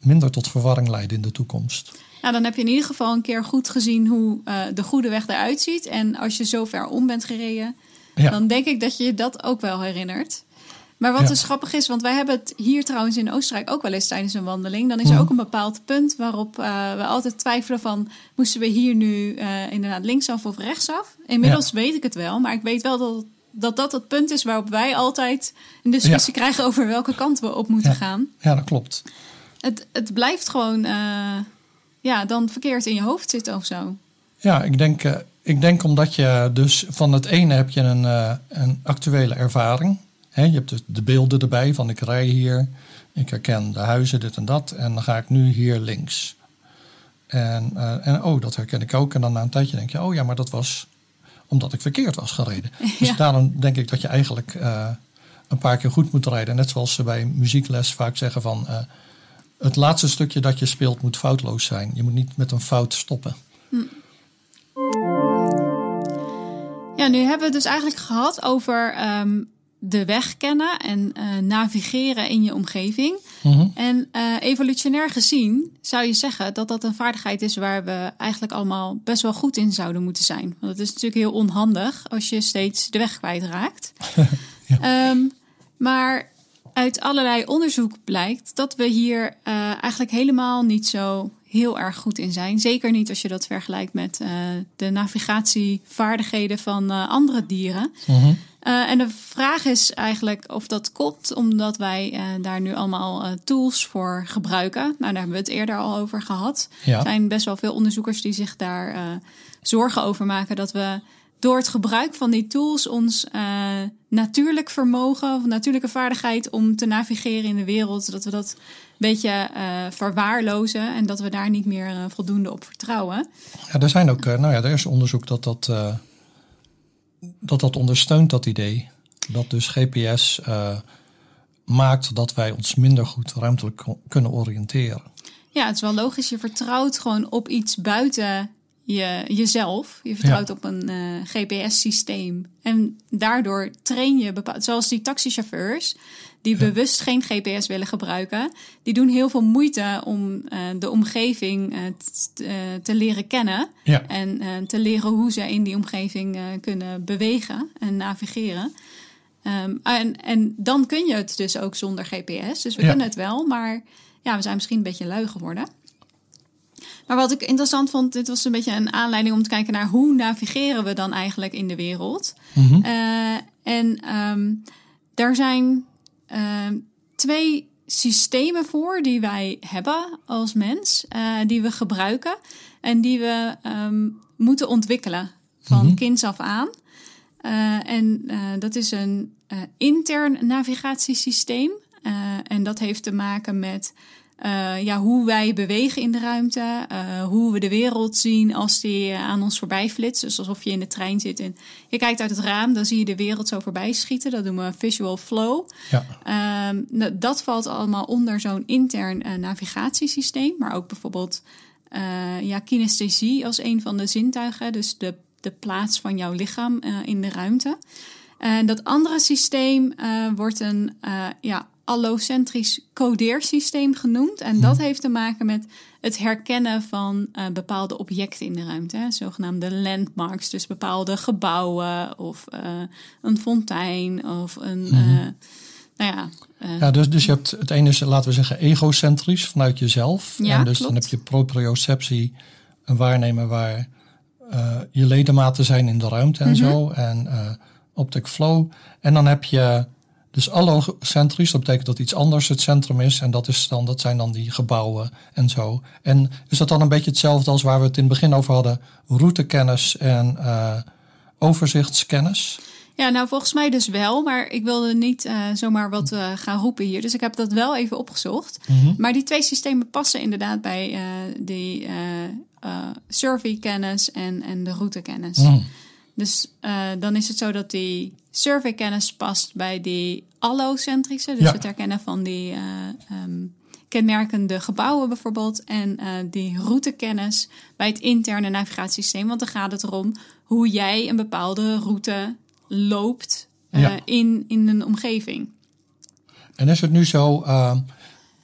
minder tot verwarring leiden in de toekomst. nou, dan heb je in ieder geval een keer goed gezien hoe de goede weg eruit ziet. En als je zo ver om bent gereden, Ja. dan denk ik dat je je dat ook wel herinnert. Maar wat Ja. dus grappig is, want wij hebben het hier trouwens in Oostenrijk ook wel eens tijdens een wandeling. Dan is er Mhm. ook een bepaald punt waarop eh, we altijd twijfelen van... moesten we hier nu eh, inderdaad linksaf of rechtsaf? Inmiddels weet ik het wel, maar ik weet wel dat dat, dat het punt is waarop wij altijd een discussie krijgen... over welke kant we op moeten gaan. Ja, dat klopt. Het, het blijft gewoon eh, ja, dan verkeerd in je hoofd zitten of zo. Ja, ik denk, ik denk omdat je dus van het ene heb je een, een actuele ervaring. Je hebt dus de beelden erbij van ik rij hier, ik herken de huizen, dit en dat. En dan ga ik nu hier links. En, eh, en oh, dat herken ik ook. En dan na een tijdje denk je, oh ja, maar dat was omdat ik verkeerd was gereden. *laughs* Dus daarom denk ik dat je eigenlijk eh, een paar keer goed moet rijden. Net zoals ze bij muziekles vaak zeggen van... eh, het laatste stukje dat je speelt moet foutloos zijn. Je moet niet met een fout stoppen. Ja, nu hebben we het dus eigenlijk gehad over ehm, de weg kennen en eh, navigeren in je omgeving. Mhm. En eh, evolutionair gezien zou je zeggen dat dat een vaardigheid is waar we eigenlijk allemaal best wel goed in zouden moeten zijn. Want het is natuurlijk heel onhandig als je steeds de weg kwijtraakt. *laughs* Ehm, maar uit allerlei onderzoek blijkt dat we hier eh, eigenlijk helemaal niet zo heel erg goed in zijn. Zeker niet als je dat vergelijkt met de navigatievaardigheden van andere dieren. Mhm. Eh, en de vraag is eigenlijk of dat komt omdat wij eh, daar nu allemaal eh, tools voor gebruiken. Nou, daar hebben we het eerder al over gehad. Ja. Er zijn best wel veel onderzoekers die zich daar zorgen over maken dat we door het gebruik van die tools ons natuurlijk vermogen of natuurlijke vaardigheid om te navigeren in de wereld, dat we dat een beetje verwaarlozen en dat we daar niet meer voldoende op vertrouwen. Ja, er zijn ook, nou ja, er is onderzoek dat dat, dat dat ondersteunt, dat idee. Dat dus GPS eh, maakt dat wij ons minder goed ruimtelijk kunnen oriënteren. Ja, het is wel logisch. Je vertrouwt gewoon op iets buiten je, jezelf. Je vertrouwt op een eh, GPS-systeem. En daardoor train je bepaald. Zoals die taxichauffeurs, die bewust geen GPS willen gebruiken. Die doen heel veel moeite om eh, de omgeving eh, te leren kennen. Ja, En te leren hoe ze in die omgeving kunnen bewegen en navigeren. Ehm, en, en dan kun je het dus ook zonder GPS. Dus we kunnen het wel, maar ja, we zijn misschien een beetje lui geworden. Maar wat ik interessant vond, dit was een beetje een aanleiding om te kijken naar hoe navigeren we dan eigenlijk in de wereld. Mhm. Eh, en ehm, daar zijn ehm, twee systemen voor die wij hebben als mens, eh, die we gebruiken en die we ehm, moeten ontwikkelen van Mhm. kinds af aan. Eh, en dat is een intern navigatiesysteem. En dat heeft te maken met eh, ja, hoe wij bewegen in de ruimte, eh, hoe we de wereld zien als die eh, aan ons voorbij flitst. Dus alsof je in de trein zit en je kijkt uit het raam, dan zie je de wereld zo voorbij schieten. Dat noemen we visual flow. ja. Ehm, nou, dat valt allemaal onder zo'n intern navigatiesysteem. Maar ook bijvoorbeeld ja, kinesthesie als een van de zintuigen. Dus de, de plaats van jouw lichaam in de ruimte. En dat andere systeem wordt een ja, allocentrisch codeersysteem genoemd. En dat heeft te maken met het herkennen van eh, bepaalde objecten in de ruimte. Hè, zogenaamde landmarks, dus bepaalde gebouwen of eh, een fontein of een... eh, nou ja, ja dus, dus je hebt het ene is, laten we zeggen, egocentrisch vanuit jezelf. Ja, en dus klopt. dan heb je proprioceptie, een waarnemen waar je ledematen zijn in de ruimte en Mhm. zo. En optic flow. En dan heb je dus allocentrisch, dat betekent dat iets anders het centrum is. En dat, is dan, dat zijn dan die gebouwen en zo. En is dat dan een beetje hetzelfde als waar we het in het begin over hadden? Routekennis en eh, overzichtskennis? Ja, nou volgens mij dus wel, maar ik wilde niet eh, zomaar wat eh, gaan roepen hier. Dus ik heb dat wel even opgezocht. Mhm. Maar die twee systemen passen inderdaad bij die survey-kennis en, en de routekennis. Mm. Dus eh, dan is het zo dat die survey-kennis past bij die allocentrische. Dus Ja. het herkennen van die eh, ehm, kenmerkende gebouwen bijvoorbeeld. En eh, die routekennis bij het interne navigatiesysteem. Want dan gaat het erom hoe jij een bepaalde route loopt Ja. in, in een omgeving. En is het nu zo eh,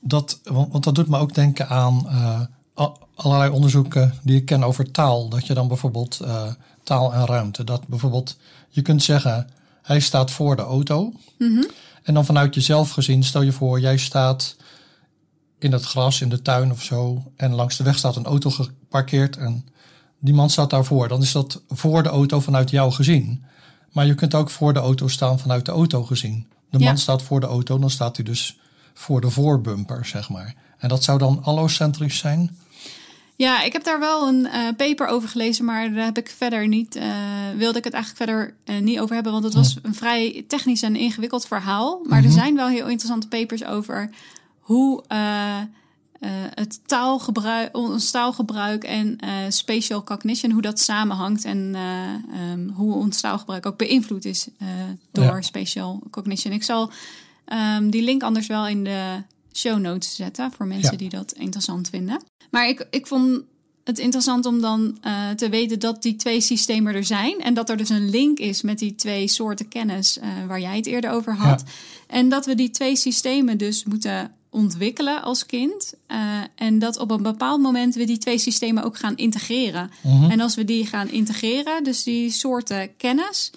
dat, want, want dat doet me ook denken aan allerlei onderzoeken die ik ken over taal. Dat je dan bijvoorbeeld taal en ruimte, dat bijvoorbeeld je kunt zeggen, Hij staat voor de auto. Mhm. En dan vanuit jezelf gezien, stel je voor, jij staat in het gras, in de tuin of zo. En langs de weg staat een auto geparkeerd en die man staat daarvoor. Dan is dat voor de auto vanuit jou gezien. Maar je kunt ook voor de auto staan vanuit de auto gezien. De Ja. man staat voor de auto, dan staat hij dus voor de voorbumper, zeg maar. En dat zou dan allocentrisch zijn? Ja, ik heb daar wel een eh, paper over gelezen, maar daar heb ik verder niet, eh, wilde ik het eigenlijk verder eh, niet over hebben, want het was een vrij technisch en ingewikkeld verhaal. Maar er zijn wel heel interessante papers over hoe het taalgebruik, ons taalgebruik en spatial cognition, hoe dat samenhangt en eh, ehm, hoe ons taalgebruik ook beïnvloed is door Ja. spatial cognition. Ik zal ehm, die link anders wel in de show notes zetten voor mensen Ja. die dat interessant vinden. Maar ik, ik vond het interessant om dan eh, te weten dat die twee systemen er zijn. En dat er dus een link is met die twee soorten kennis eh, waar jij het eerder over had. En dat we die twee systemen dus moeten ontwikkelen als kind. Eh, en dat op een bepaald moment we die twee systemen ook gaan integreren. En als we die gaan integreren, dus die soorten kennis.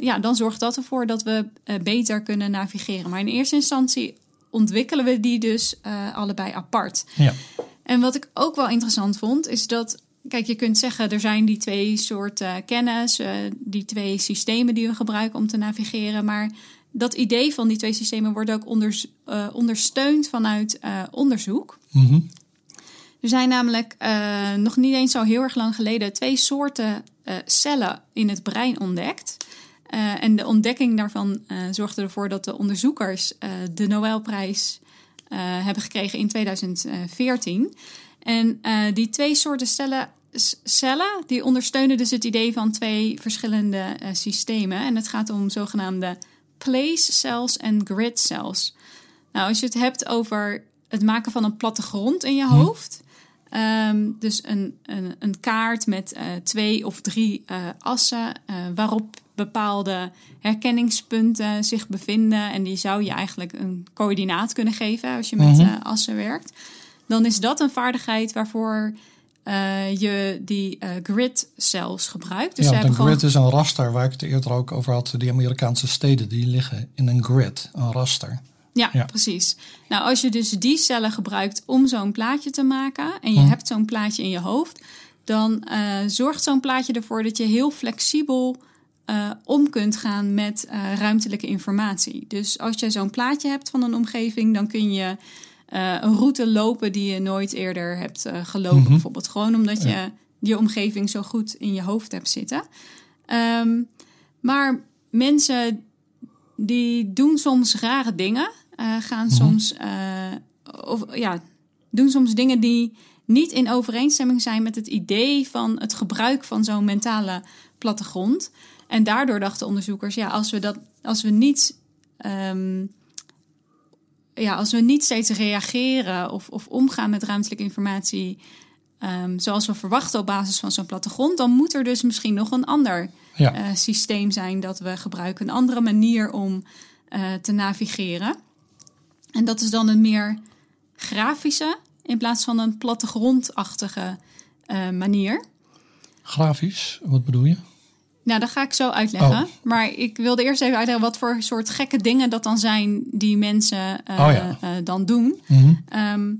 ja, dan zorgt dat ervoor dat we beter kunnen navigeren. Maar in eerste instantie ontwikkelen we die dus allebei apart. Ja. En wat ik ook wel interessant vond, is dat. Kijk, je kunt zeggen, er zijn die twee soorten kennis, eh, die twee systemen die we gebruiken om te navigeren. Maar dat idee van die twee systemen wordt ook onders- eh, ondersteund vanuit eh, onderzoek. Mhm. Er zijn namelijk nog niet eens zo heel erg lang geleden twee soorten cellen in het brein ontdekt. En de ontdekking daarvan zorgde ervoor dat de onderzoekers de Nobelprijs hebben gekregen in 2014. En eh, die twee soorten cellen, cellen die ondersteunen dus het idee van twee verschillende eh, systemen. En het gaat om zogenaamde place cells en grid cells. Nou, als je het hebt over het maken van een plattegrond in je hoofd. ehm, dus een, een, een kaart met eh, twee of drie eh, assen eh, waarop bepaalde herkenningspunten zich bevinden. En die zou je eigenlijk een coördinaat kunnen geven als je met Mhm. eh, assen werkt. Dan is dat een vaardigheid waarvoor eh, je die eh, grid cells gebruikt. Dus ja, een gewoon grid is een raster waar ik het eerder ook over had. Die Amerikaanse steden die liggen in een grid, een raster. Ja, Ja. precies. Nou, als je dus die cellen gebruikt om zo'n plaatje te maken en je Hm. hebt zo'n plaatje in je hoofd, dan zorgt zo'n plaatje ervoor dat je heel flexibel eh, om kunt gaan met eh, ruimtelijke informatie. Dus als je zo'n plaatje hebt van een omgeving, dan kun je eh, een route lopen die je nooit eerder hebt gelopen, Mhm. bijvoorbeeld. Gewoon omdat je je omgeving zo goed in je hoofd hebt zitten. Ehm, maar mensen die doen soms rare dingen. gaan soms, eh, of, ja, doen soms dingen die niet in overeenstemming zijn met het idee van het gebruik van zo'n mentale plattegrond. En daardoor dachten onderzoekers, ja, als we dat, als we niet, ehm, ja, als we niet steeds reageren of, of omgaan met ruimtelijke informatie. ehm, zoals we verwachten op basis van zo'n plattegrond, dan moet er dus misschien nog een ander Ja. eh, systeem zijn dat we gebruiken. Een andere manier om eh, te navigeren. En dat is dan een meer grafische in plaats van een plattegrondachtige eh, manier. Grafisch, wat bedoel je? Nou, dat ga ik zo uitleggen. Oh. Maar ik wilde eerst even uitleggen wat voor soort gekke dingen dat dan zijn die mensen eh, Oh ja. eh, dan doen. Mhm. Ehm,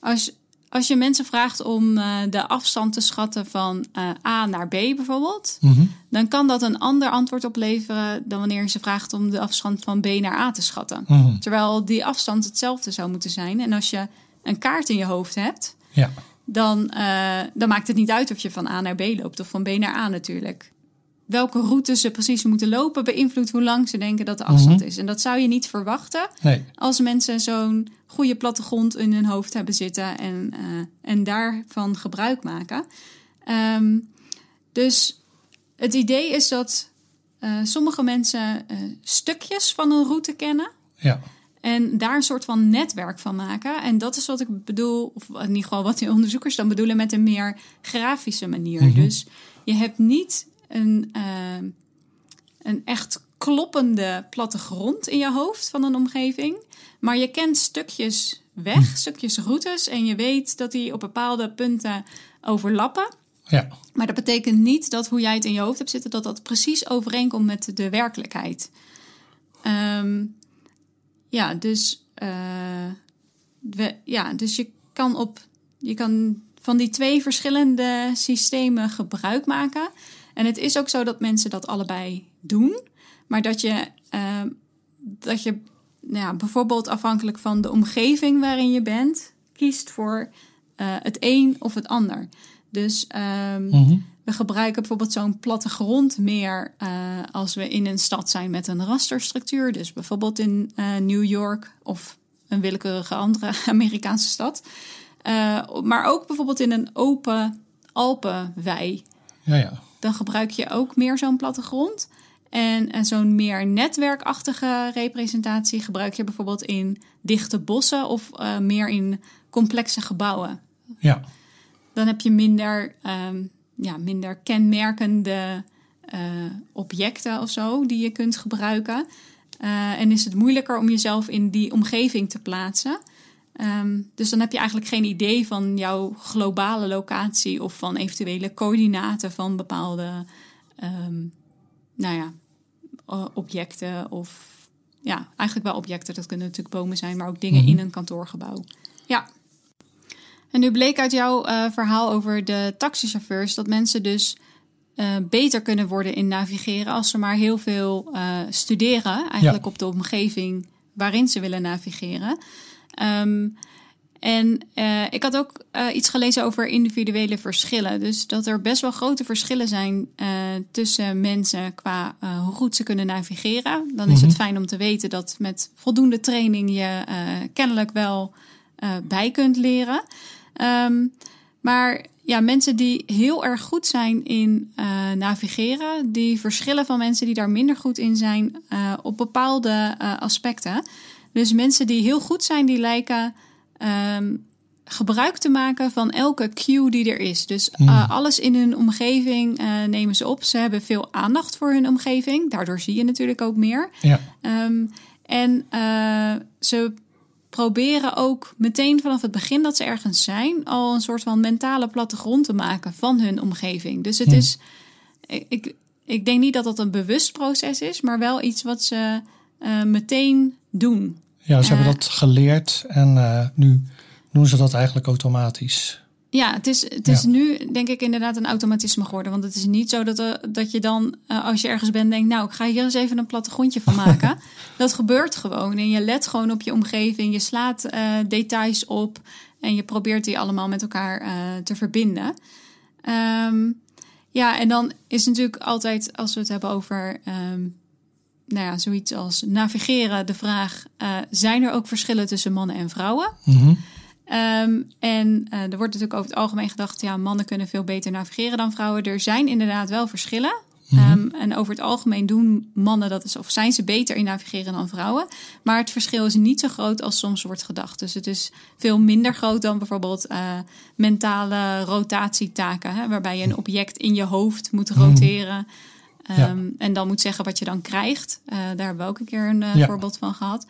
als, als je mensen vraagt om eh, de afstand te schatten van A naar B bijvoorbeeld, Mhm. dan kan dat een ander antwoord opleveren dan wanneer je ze vraagt om de afstand van B naar A te schatten. Mhm. Terwijl die afstand hetzelfde zou moeten zijn. En als je een kaart in je hoofd hebt, Ja. dan, dan maakt het niet uit of je van A naar B loopt of van B naar A natuurlijk. Welke route ze precies moeten lopen beïnvloedt hoe lang ze denken dat de afstand Mhm. is. En dat zou je niet verwachten Nee. als mensen zo'n goede plattegrond in hun hoofd hebben zitten en, eh, en daarvan gebruik maken. Ehm, dus het idee is dat eh, sommige mensen eh, stukjes van een route kennen. Ja. En daar een soort van netwerk van maken. En dat is wat ik bedoel, of in ieder geval wat die onderzoekers dan bedoelen met een meer grafische manier. Mhm. Dus je hebt niet een, eh, een echt kloppende plattegrond in je hoofd van een omgeving. Maar je kent stukjes weg, stukjes routes. En je weet dat die op bepaalde punten overlappen. Ja. Maar dat betekent niet dat hoe jij het in je hoofd hebt zitten, dat dat precies overeenkomt met de werkelijkheid. Ehm, ja, dus, uh, we, ja, dus je kan op je kan van die twee verschillende systemen gebruik maken. En het is ook zo dat mensen dat allebei doen. Maar dat je, uh, dat je nou ja, bijvoorbeeld afhankelijk van de omgeving waarin je bent, kiest voor uh, het een of het ander. Dus um, mm-hmm. we gebruiken bijvoorbeeld zo'n plattegrond meer uh, als we in een stad zijn met een rasterstructuur. Dus bijvoorbeeld in uh, New York of een willekeurige andere *laughs* Amerikaanse stad. Maar ook bijvoorbeeld in een open Alpenwei. Ja, ja. Dan gebruik je ook meer zo'n plattegrond. En, en zo'n meer netwerkachtige representatie gebruik je bijvoorbeeld in dichte bossen of uh, meer in complexe gebouwen. Ja. Dan heb je minder, um, ja, minder kenmerkende uh, objecten of zo die je kunt gebruiken. Uh, en is het moeilijker om jezelf in die omgeving te plaatsen. Um, dus dan heb je eigenlijk geen idee van jouw globale locatie of van eventuele coördinaten van bepaalde um, nou ja, objecten of ja, eigenlijk wel objecten. Dat kunnen natuurlijk bomen zijn, maar ook dingen mm -hmm. in een kantoorgebouw. Ja. En nu bleek uit jouw uh, verhaal over de taxichauffeurs dat mensen dus uh, beter kunnen worden in navigeren als ze maar heel veel uh, studeren, eigenlijk ja. op de omgeving waarin ze willen navigeren. Um, en uh, ik had ook uh, iets gelezen over individuele verschillen. Dus dat er best wel grote verschillen zijn uh, tussen mensen qua hoe goed ze kunnen navigeren. Dan is het fijn om te weten dat met voldoende training je kennelijk wel bij kunt leren. Um, maar ja, mensen die heel erg goed zijn in navigeren, die verschillen van mensen die daar minder goed in zijn op bepaalde aspecten. Dus mensen die heel goed zijn, die lijken um, gebruik te maken van elke cue die er is. Dus uh, alles in hun omgeving uh, nemen ze op. Ze hebben veel aandacht voor hun omgeving. Daardoor zie je natuurlijk ook meer. Ja. Um, en uh, ze proberen ook meteen vanaf het begin dat ze ergens zijn... al een soort van mentale plattegrond te maken van hun omgeving. Dus het mm. is... Ik, ik denk niet dat dat een bewust proces is... maar wel iets wat ze meteen doen. Ja, ze hebben dat geleerd en uh, nu doen ze dat eigenlijk automatisch. Ja, het is, het is ja. nu denk ik inderdaad een automatisme geworden. Want het is niet zo dat, dat je dan, als je ergens bent, denkt... nou, ik ga hier eens even een plattegrondje van *laughs* maken. dat gebeurt gewoon. En je let gewoon op je omgeving. Je slaat details op. En je probeert die allemaal met elkaar te verbinden. Um, ja, en dan is natuurlijk altijd, als we het hebben over... Um, nou ja, zoiets als navigeren de vraag: uh, zijn er ook verschillen tussen mannen en vrouwen? Mm -hmm. um, en uh, er wordt natuurlijk over het algemeen gedacht: ja, mannen kunnen veel beter navigeren dan vrouwen. Er zijn inderdaad wel verschillen. Mm -hmm. um, en over het algemeen doen mannen dat is, of zijn ze beter in navigeren dan vrouwen. Maar het verschil is niet zo groot als soms wordt gedacht. Dus het is veel minder groot dan bijvoorbeeld uh, mentale rotatietaken, hè, waarbij je een object in je hoofd moet roteren. Mm -hmm. Um, en dan moet zeggen wat je dan krijgt. Uh, daar hebben we ook een keer een ja. voorbeeld van gehad.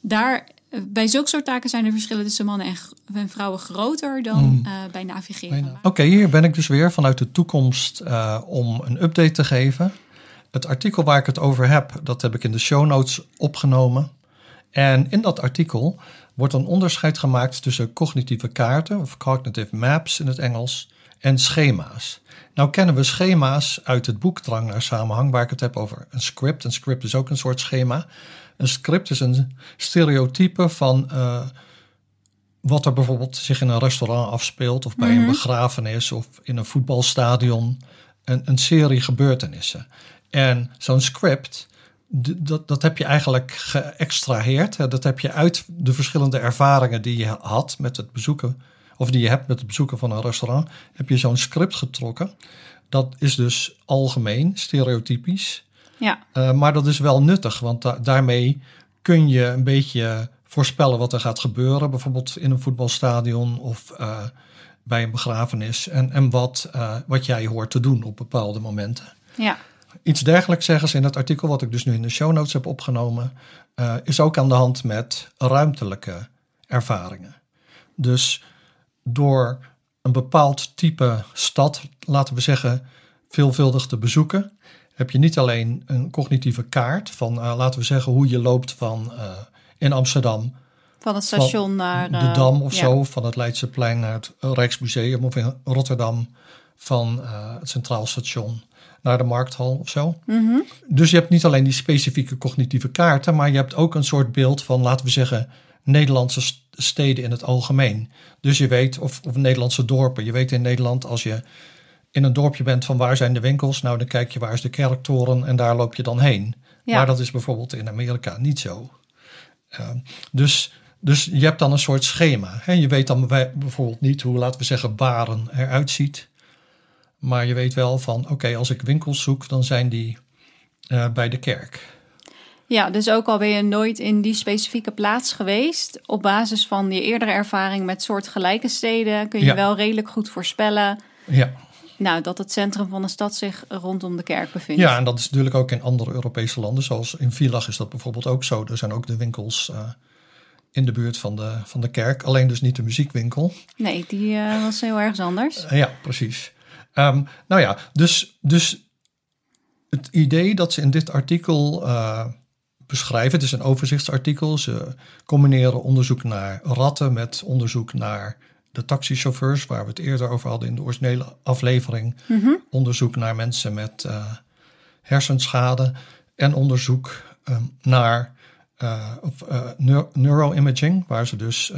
Daar, uh, bij zulke soort taken zijn de verschillen tussen mannen en, en vrouwen groter dan mm. bij navigeren. Oké, okay, hier ben ik dus weer vanuit de toekomst om een update te geven. Het artikel waar ik het over heb, dat heb ik in de show notes opgenomen. En in dat artikel wordt een onderscheid gemaakt tussen cognitieve kaarten, of cognitive maps in het Engels, en schema's. Nou kennen we schema's uit het boek Drang naar Samenhang, waar ik het heb over een script. Een script is ook een soort schema. Een script is een stereotype van uh, wat er bijvoorbeeld zich in een restaurant afspeelt, of bij een begrafenis of in een voetbalstadion. Een, een serie gebeurtenissen. En zo'n script, dat, dat heb je eigenlijk geëxtraheerd. Dat heb je uit de verschillende ervaringen die je had met het bezoeken of die je hebt met het bezoeken van een restaurant, heb je zo'n script getrokken. Dat is dus algemeen, stereotypisch. Ja. Uh, maar dat is wel nuttig, want da daarmee kun je een beetje voorspellen wat er gaat gebeuren. Bijvoorbeeld in een voetbalstadion of uh, bij een begrafenis. En, en wat, uh, wat jij hoort te doen op bepaalde momenten. Ja. Iets dergelijks zeggen ze in het artikel, wat ik dus nu in de show notes heb opgenomen, is ook aan de hand met ruimtelijke ervaringen. Dus door een bepaald type stad, laten we zeggen, veelvuldig te bezoeken, heb je niet alleen een cognitieve kaart van, uh, laten we zeggen, hoe je loopt van uh, in Amsterdam. Van het station van naar de uh, Dam of ja. zo, van het Leidseplein naar het Rijksmuseum of in Rotterdam van het Centraal Station naar de Markthal of zo. Mm -hmm. Dus je hebt niet alleen die specifieke cognitieve kaarten, maar je hebt ook een soort beeld van, laten we zeggen, Nederlandse steden in het algemeen. Dus je weet, of, of Nederlandse dorpen. Je weet in Nederland als je in een dorpje bent van waar zijn de winkels, nou dan kijk je waar is de kerktoren en daar loop je dan heen. Ja. Maar dat is bijvoorbeeld in Amerika niet zo. Uh, dus, dus je hebt dan een soort schema. Hè? Je weet dan bijvoorbeeld niet hoe, laten we zeggen, Baren eruit ziet. Maar je weet wel van, oké, als ik winkels zoek, dan zijn die uh, bij de kerk. Ja, dus ook al ben je nooit in die specifieke plaats geweest, op basis van je eerdere ervaring met soortgelijke steden, kun je Ja. wel redelijk goed voorspellen Ja. nou, dat het centrum van de stad zich rondom de kerk bevindt. ja, en dat is natuurlijk ook in andere Europese landen. Zoals in Villach is dat bijvoorbeeld ook zo. Er zijn ook de winkels uh, in de buurt van de, van de kerk. Alleen dus niet de muziekwinkel. Nee, die uh, was heel ergens anders. Uh, ja, precies. Um, nou ja, dus, dus het idee dat ze in dit artikel beschrijven, het is een overzichtsartikel. Ze combineren onderzoek naar ratten met onderzoek naar de taxichauffeurs, waar we het eerder over hadden in de originele aflevering. Mm -hmm. Onderzoek naar mensen met uh, hersenschade en onderzoek um, naar uh, uh, neuroimaging, waar ze dus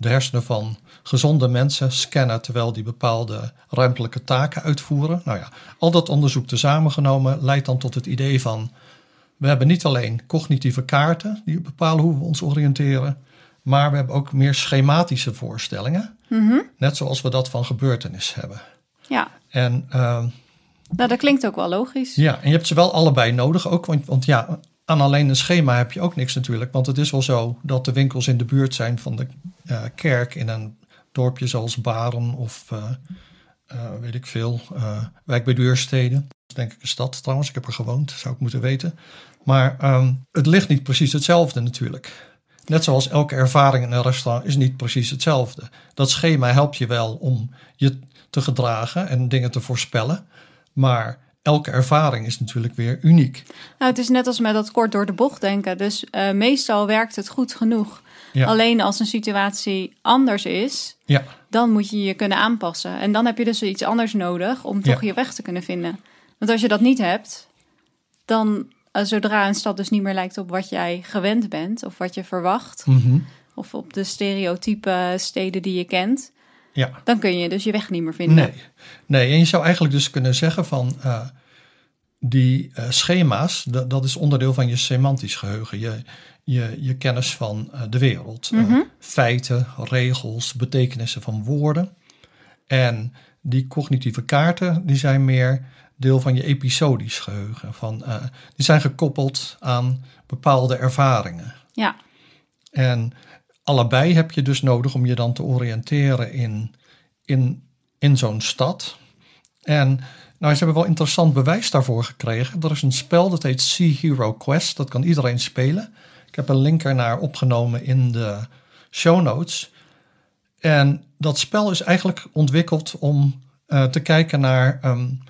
de hersenen van gezonde mensen scannen terwijl die bepaalde ruimtelijke taken uitvoeren. Nou ja, al dat onderzoek tezamengenomen leidt dan tot het idee van we hebben niet alleen cognitieve kaarten die bepalen hoe we ons oriënteren, maar we hebben ook meer schematische voorstellingen. Mm -hmm. Net zoals we dat van gebeurtenis hebben. Ja. En, uh, nou, dat klinkt ook wel logisch. Ja, en je hebt ze wel allebei nodig ook. Want, want ja, aan alleen een schema heb je ook niks natuurlijk. Want het is wel zo dat de winkels in de buurt zijn van de uh, kerk in een dorpje zoals Baren of uh, uh, weet ik veel, wijk bij Duurstede. Dat is denk ik een stad trouwens. Ik heb er gewoond, zou ik moeten weten. Maar um, het ligt niet precies hetzelfde natuurlijk. Net zoals elke ervaring in een restaurant is niet precies hetzelfde. Dat schema helpt je wel om je te gedragen en dingen te voorspellen. Maar elke ervaring is natuurlijk weer uniek. Nou, het is net als met dat kort door de bocht denken. Dus uh, meestal werkt het goed genoeg. Ja. Alleen als een situatie anders is, ja. dan moet je je kunnen aanpassen. En dan heb je dus iets anders nodig om toch Ja. je weg te kunnen vinden. Want als je dat niet hebt, dan uh, zodra een stad dus niet meer lijkt op wat jij gewend bent of wat je verwacht, Mm -hmm. of op de stereotype steden die je kent, ja. dan kun je dus je weg niet meer vinden. Nee. nee, en je zou eigenlijk dus kunnen zeggen van uh, die uh, schema's, dat is onderdeel van je semantisch geheugen. Je, je, je kennis van uh, de wereld. Mm -hmm. feiten, regels, betekenissen van woorden. En die cognitieve kaarten, die zijn meer deel van je episodisch geheugen. Van, uh, die zijn gekoppeld aan bepaalde ervaringen. Ja. En allebei heb je dus nodig om je dan te oriënteren in, in, in zo'n stad. En nou, ze hebben wel interessant bewijs daarvoor gekregen. Er is een spel dat heet Sea Hero Quest. Dat kan iedereen spelen. Ik heb een link ernaar opgenomen in de show notes. En dat spel is eigenlijk ontwikkeld om uh, te kijken naar um,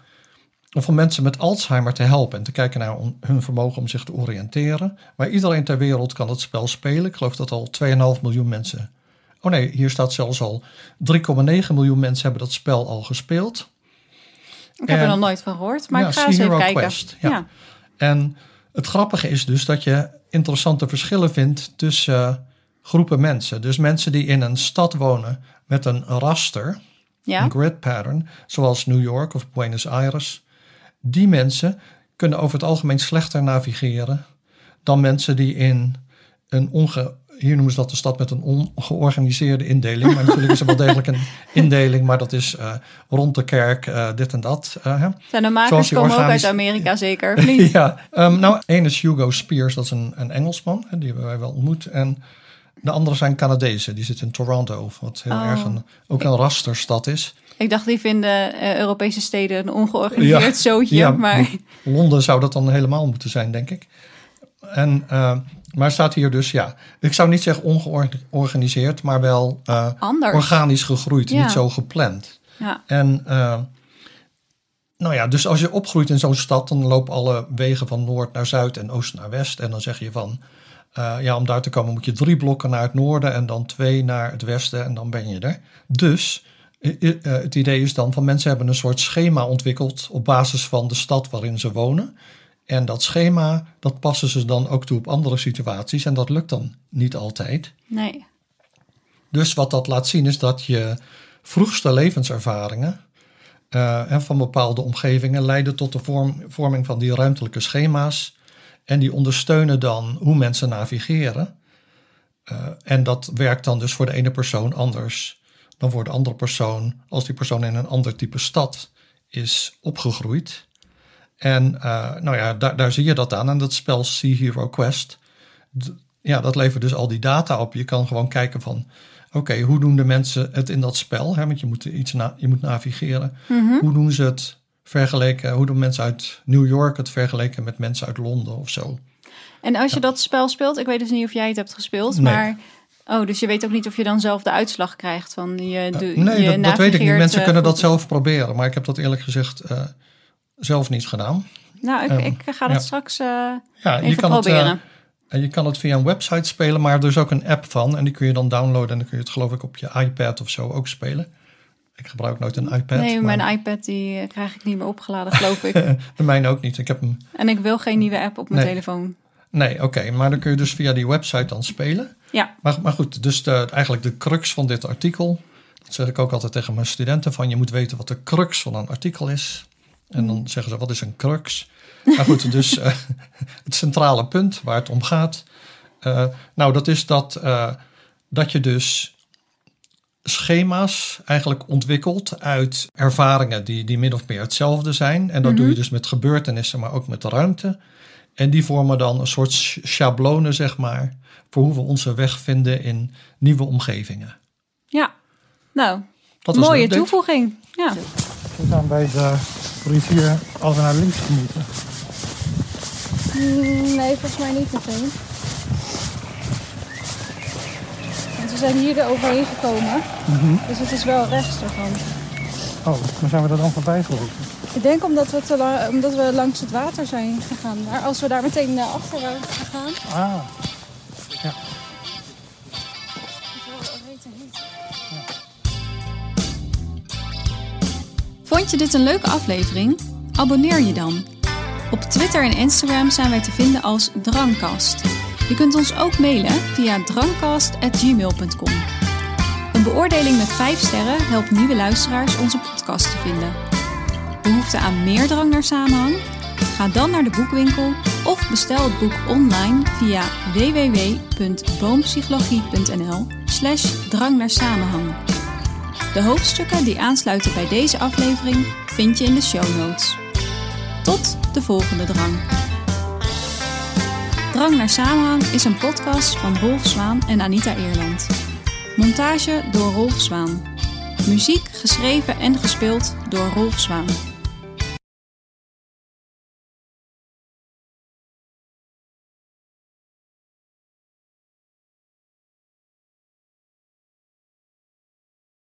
of om mensen met Alzheimer te helpen en te kijken naar hun vermogen om zich te oriënteren. Maar iedereen ter wereld kan het spel spelen. Ik geloof dat al 2,5 miljoen mensen. Oh nee, hier staat zelfs al 3,9 miljoen mensen hebben dat spel al gespeeld. Ik heb en, er nog nooit van gehoord, maar ja, ik ga eens even kijken. Quest, ja. ja. En het grappige is dus dat je interessante verschillen vindt tussen groepen mensen. Dus mensen die in een stad wonen met een raster, ja. een grid pattern, zoals New York of Buenos Aires. Die mensen kunnen over het algemeen slechter navigeren dan mensen die in een onge... Hier noemen ze dat de stad met een ongeorganiseerde indeling. Maar natuurlijk is er wel *laughs* degelijk een indeling, maar dat is uh, rond de kerk, uh, dit en dat. Uh, hè. Zijn de makers komen ook uit Amerika zeker, *laughs* niet? ja, um, nou, één is Hugo Spears, dat is een, een Engelsman, die hebben wij wel ontmoet. En de andere zijn Canadezen, die zitten in Toronto, wat heel oh. erg een, ook een rasterstad is. Ik dacht, die vinden uh, Europese steden een ongeorganiseerd ja, zootje. Ja, maar... Londen zou dat dan helemaal moeten zijn, denk ik. En, uh, maar staat hier dus, ja, ik zou niet zeggen ongeorganiseerd, maar wel uh, organisch gegroeid, niet zo gepland. Ja. En uh, nou ja, dus als je opgroeit in zo'n stad, dan lopen alle wegen van noord naar zuid en oost naar west. En dan zeg je van, ja, om daar te komen moet je drie blokken naar het noorden en dan twee naar het westen en dan ben je er. Dus het idee is dan van mensen hebben een soort schema ontwikkeld op basis van de stad waarin ze wonen. En dat schema, dat passen ze dan ook toe op andere situaties. En dat lukt dan niet altijd. Nee. Dus wat dat laat zien is dat je vroegste levenservaringen uh, en van bepaalde omgevingen leiden tot de vorm, vorming van die ruimtelijke schema's. En die ondersteunen dan hoe mensen navigeren. Uh, en dat werkt dan dus voor de ene persoon anders dan voor de andere persoon als die persoon in een ander type stad is opgegroeid. En uh, nou ja, daar, daar zie je dat aan. En dat spel Sea Hero Quest, ja, dat levert dus al die data op. Je kan gewoon kijken van, oké, hoe doen de mensen het in dat spel? Hè? Want je moet iets na, je moet navigeren. Mhm. Hoe doen ze het vergeleken? Hoe doen mensen uit New York het vergeleken met mensen uit Londen of zo? En als je dat spel speelt, ik weet dus niet of jij het hebt gespeeld, maar Oh, dus je weet ook niet of je dan zelf de uitslag krijgt van je. Uh, nee, je dat, dat, weet ik niet. Mensen uh, kunnen dat zelf proberen, maar ik heb dat eerlijk gezegd uh, zelf niet gedaan. Nou, ik, um, ik ga dat ja. straks ja, even je kan proberen. Het, je kan het via een website spelen, maar er is ook een app van en die kun je dan downloaden en dan kun je het geloof ik op je iPad of zo ook spelen. Ik gebruik nooit een iPad. Nee, maar... mijn iPad die krijg ik niet meer opgeladen, geloof ik. *laughs* de mijne ook niet. Ik heb hem. En ik wil geen nieuwe app op mijn nee. telefoon. Nee, oké, okay, maar dan kun je dus via die website dan spelen. Ja. Maar, maar goed, dus de, eigenlijk de crux van dit artikel, dat zeg ik ook altijd tegen mijn studenten van je moet weten wat de crux van een artikel is. En dan zeggen ze wat is een crux? Maar goed, *laughs* dus uh, het centrale punt waar het om gaat. Uh, nou, dat is dat, uh, dat je dus schema's eigenlijk ontwikkelt uit ervaringen die, die min of meer hetzelfde zijn. En dat doe je dus met gebeurtenissen, maar ook met de ruimte. En die vormen dan een soort schablonen, zeg maar, voor hoe we onze weg vinden in nieuwe omgevingen. Ja, nou, mooie toevoeging. Ja. We staan bij de rivier als we naar links moeten. Mm, nee, volgens mij niet meteen. Want we zijn hier er overheen gekomen. Mm -hmm. Dus het is wel rechts ervan. Oh, maar zijn we er dan voorbij gelopen? Ik denk omdat we, te omdat we langs het water zijn gegaan. Maar als we daar meteen uh, achter waren gegaan... Ah, Vond je dit een leuke aflevering? Abonneer je dan. Op Twitter en Instagram zijn wij te vinden als Drangkast. Je kunt ons ook mailen via drangkast.gmail.com. Een beoordeling met 5 sterren helpt nieuwe luisteraars onze podcast te vinden. Behoefte aan meer drang naar samenhang? Ga dan naar de boekwinkel of bestel het boek online via www.boompsychologie.nl slash drang naar samenhang. De hoofdstukken die aansluiten bij deze aflevering vind je in de show notes. Tot de volgende drang. Drang naar Samenhang is een podcast van Rolf Zwaan en Anita Eerland. Montage door Rolf Zwaan. Muziek geschreven en gespeeld door Rolf Zwaan.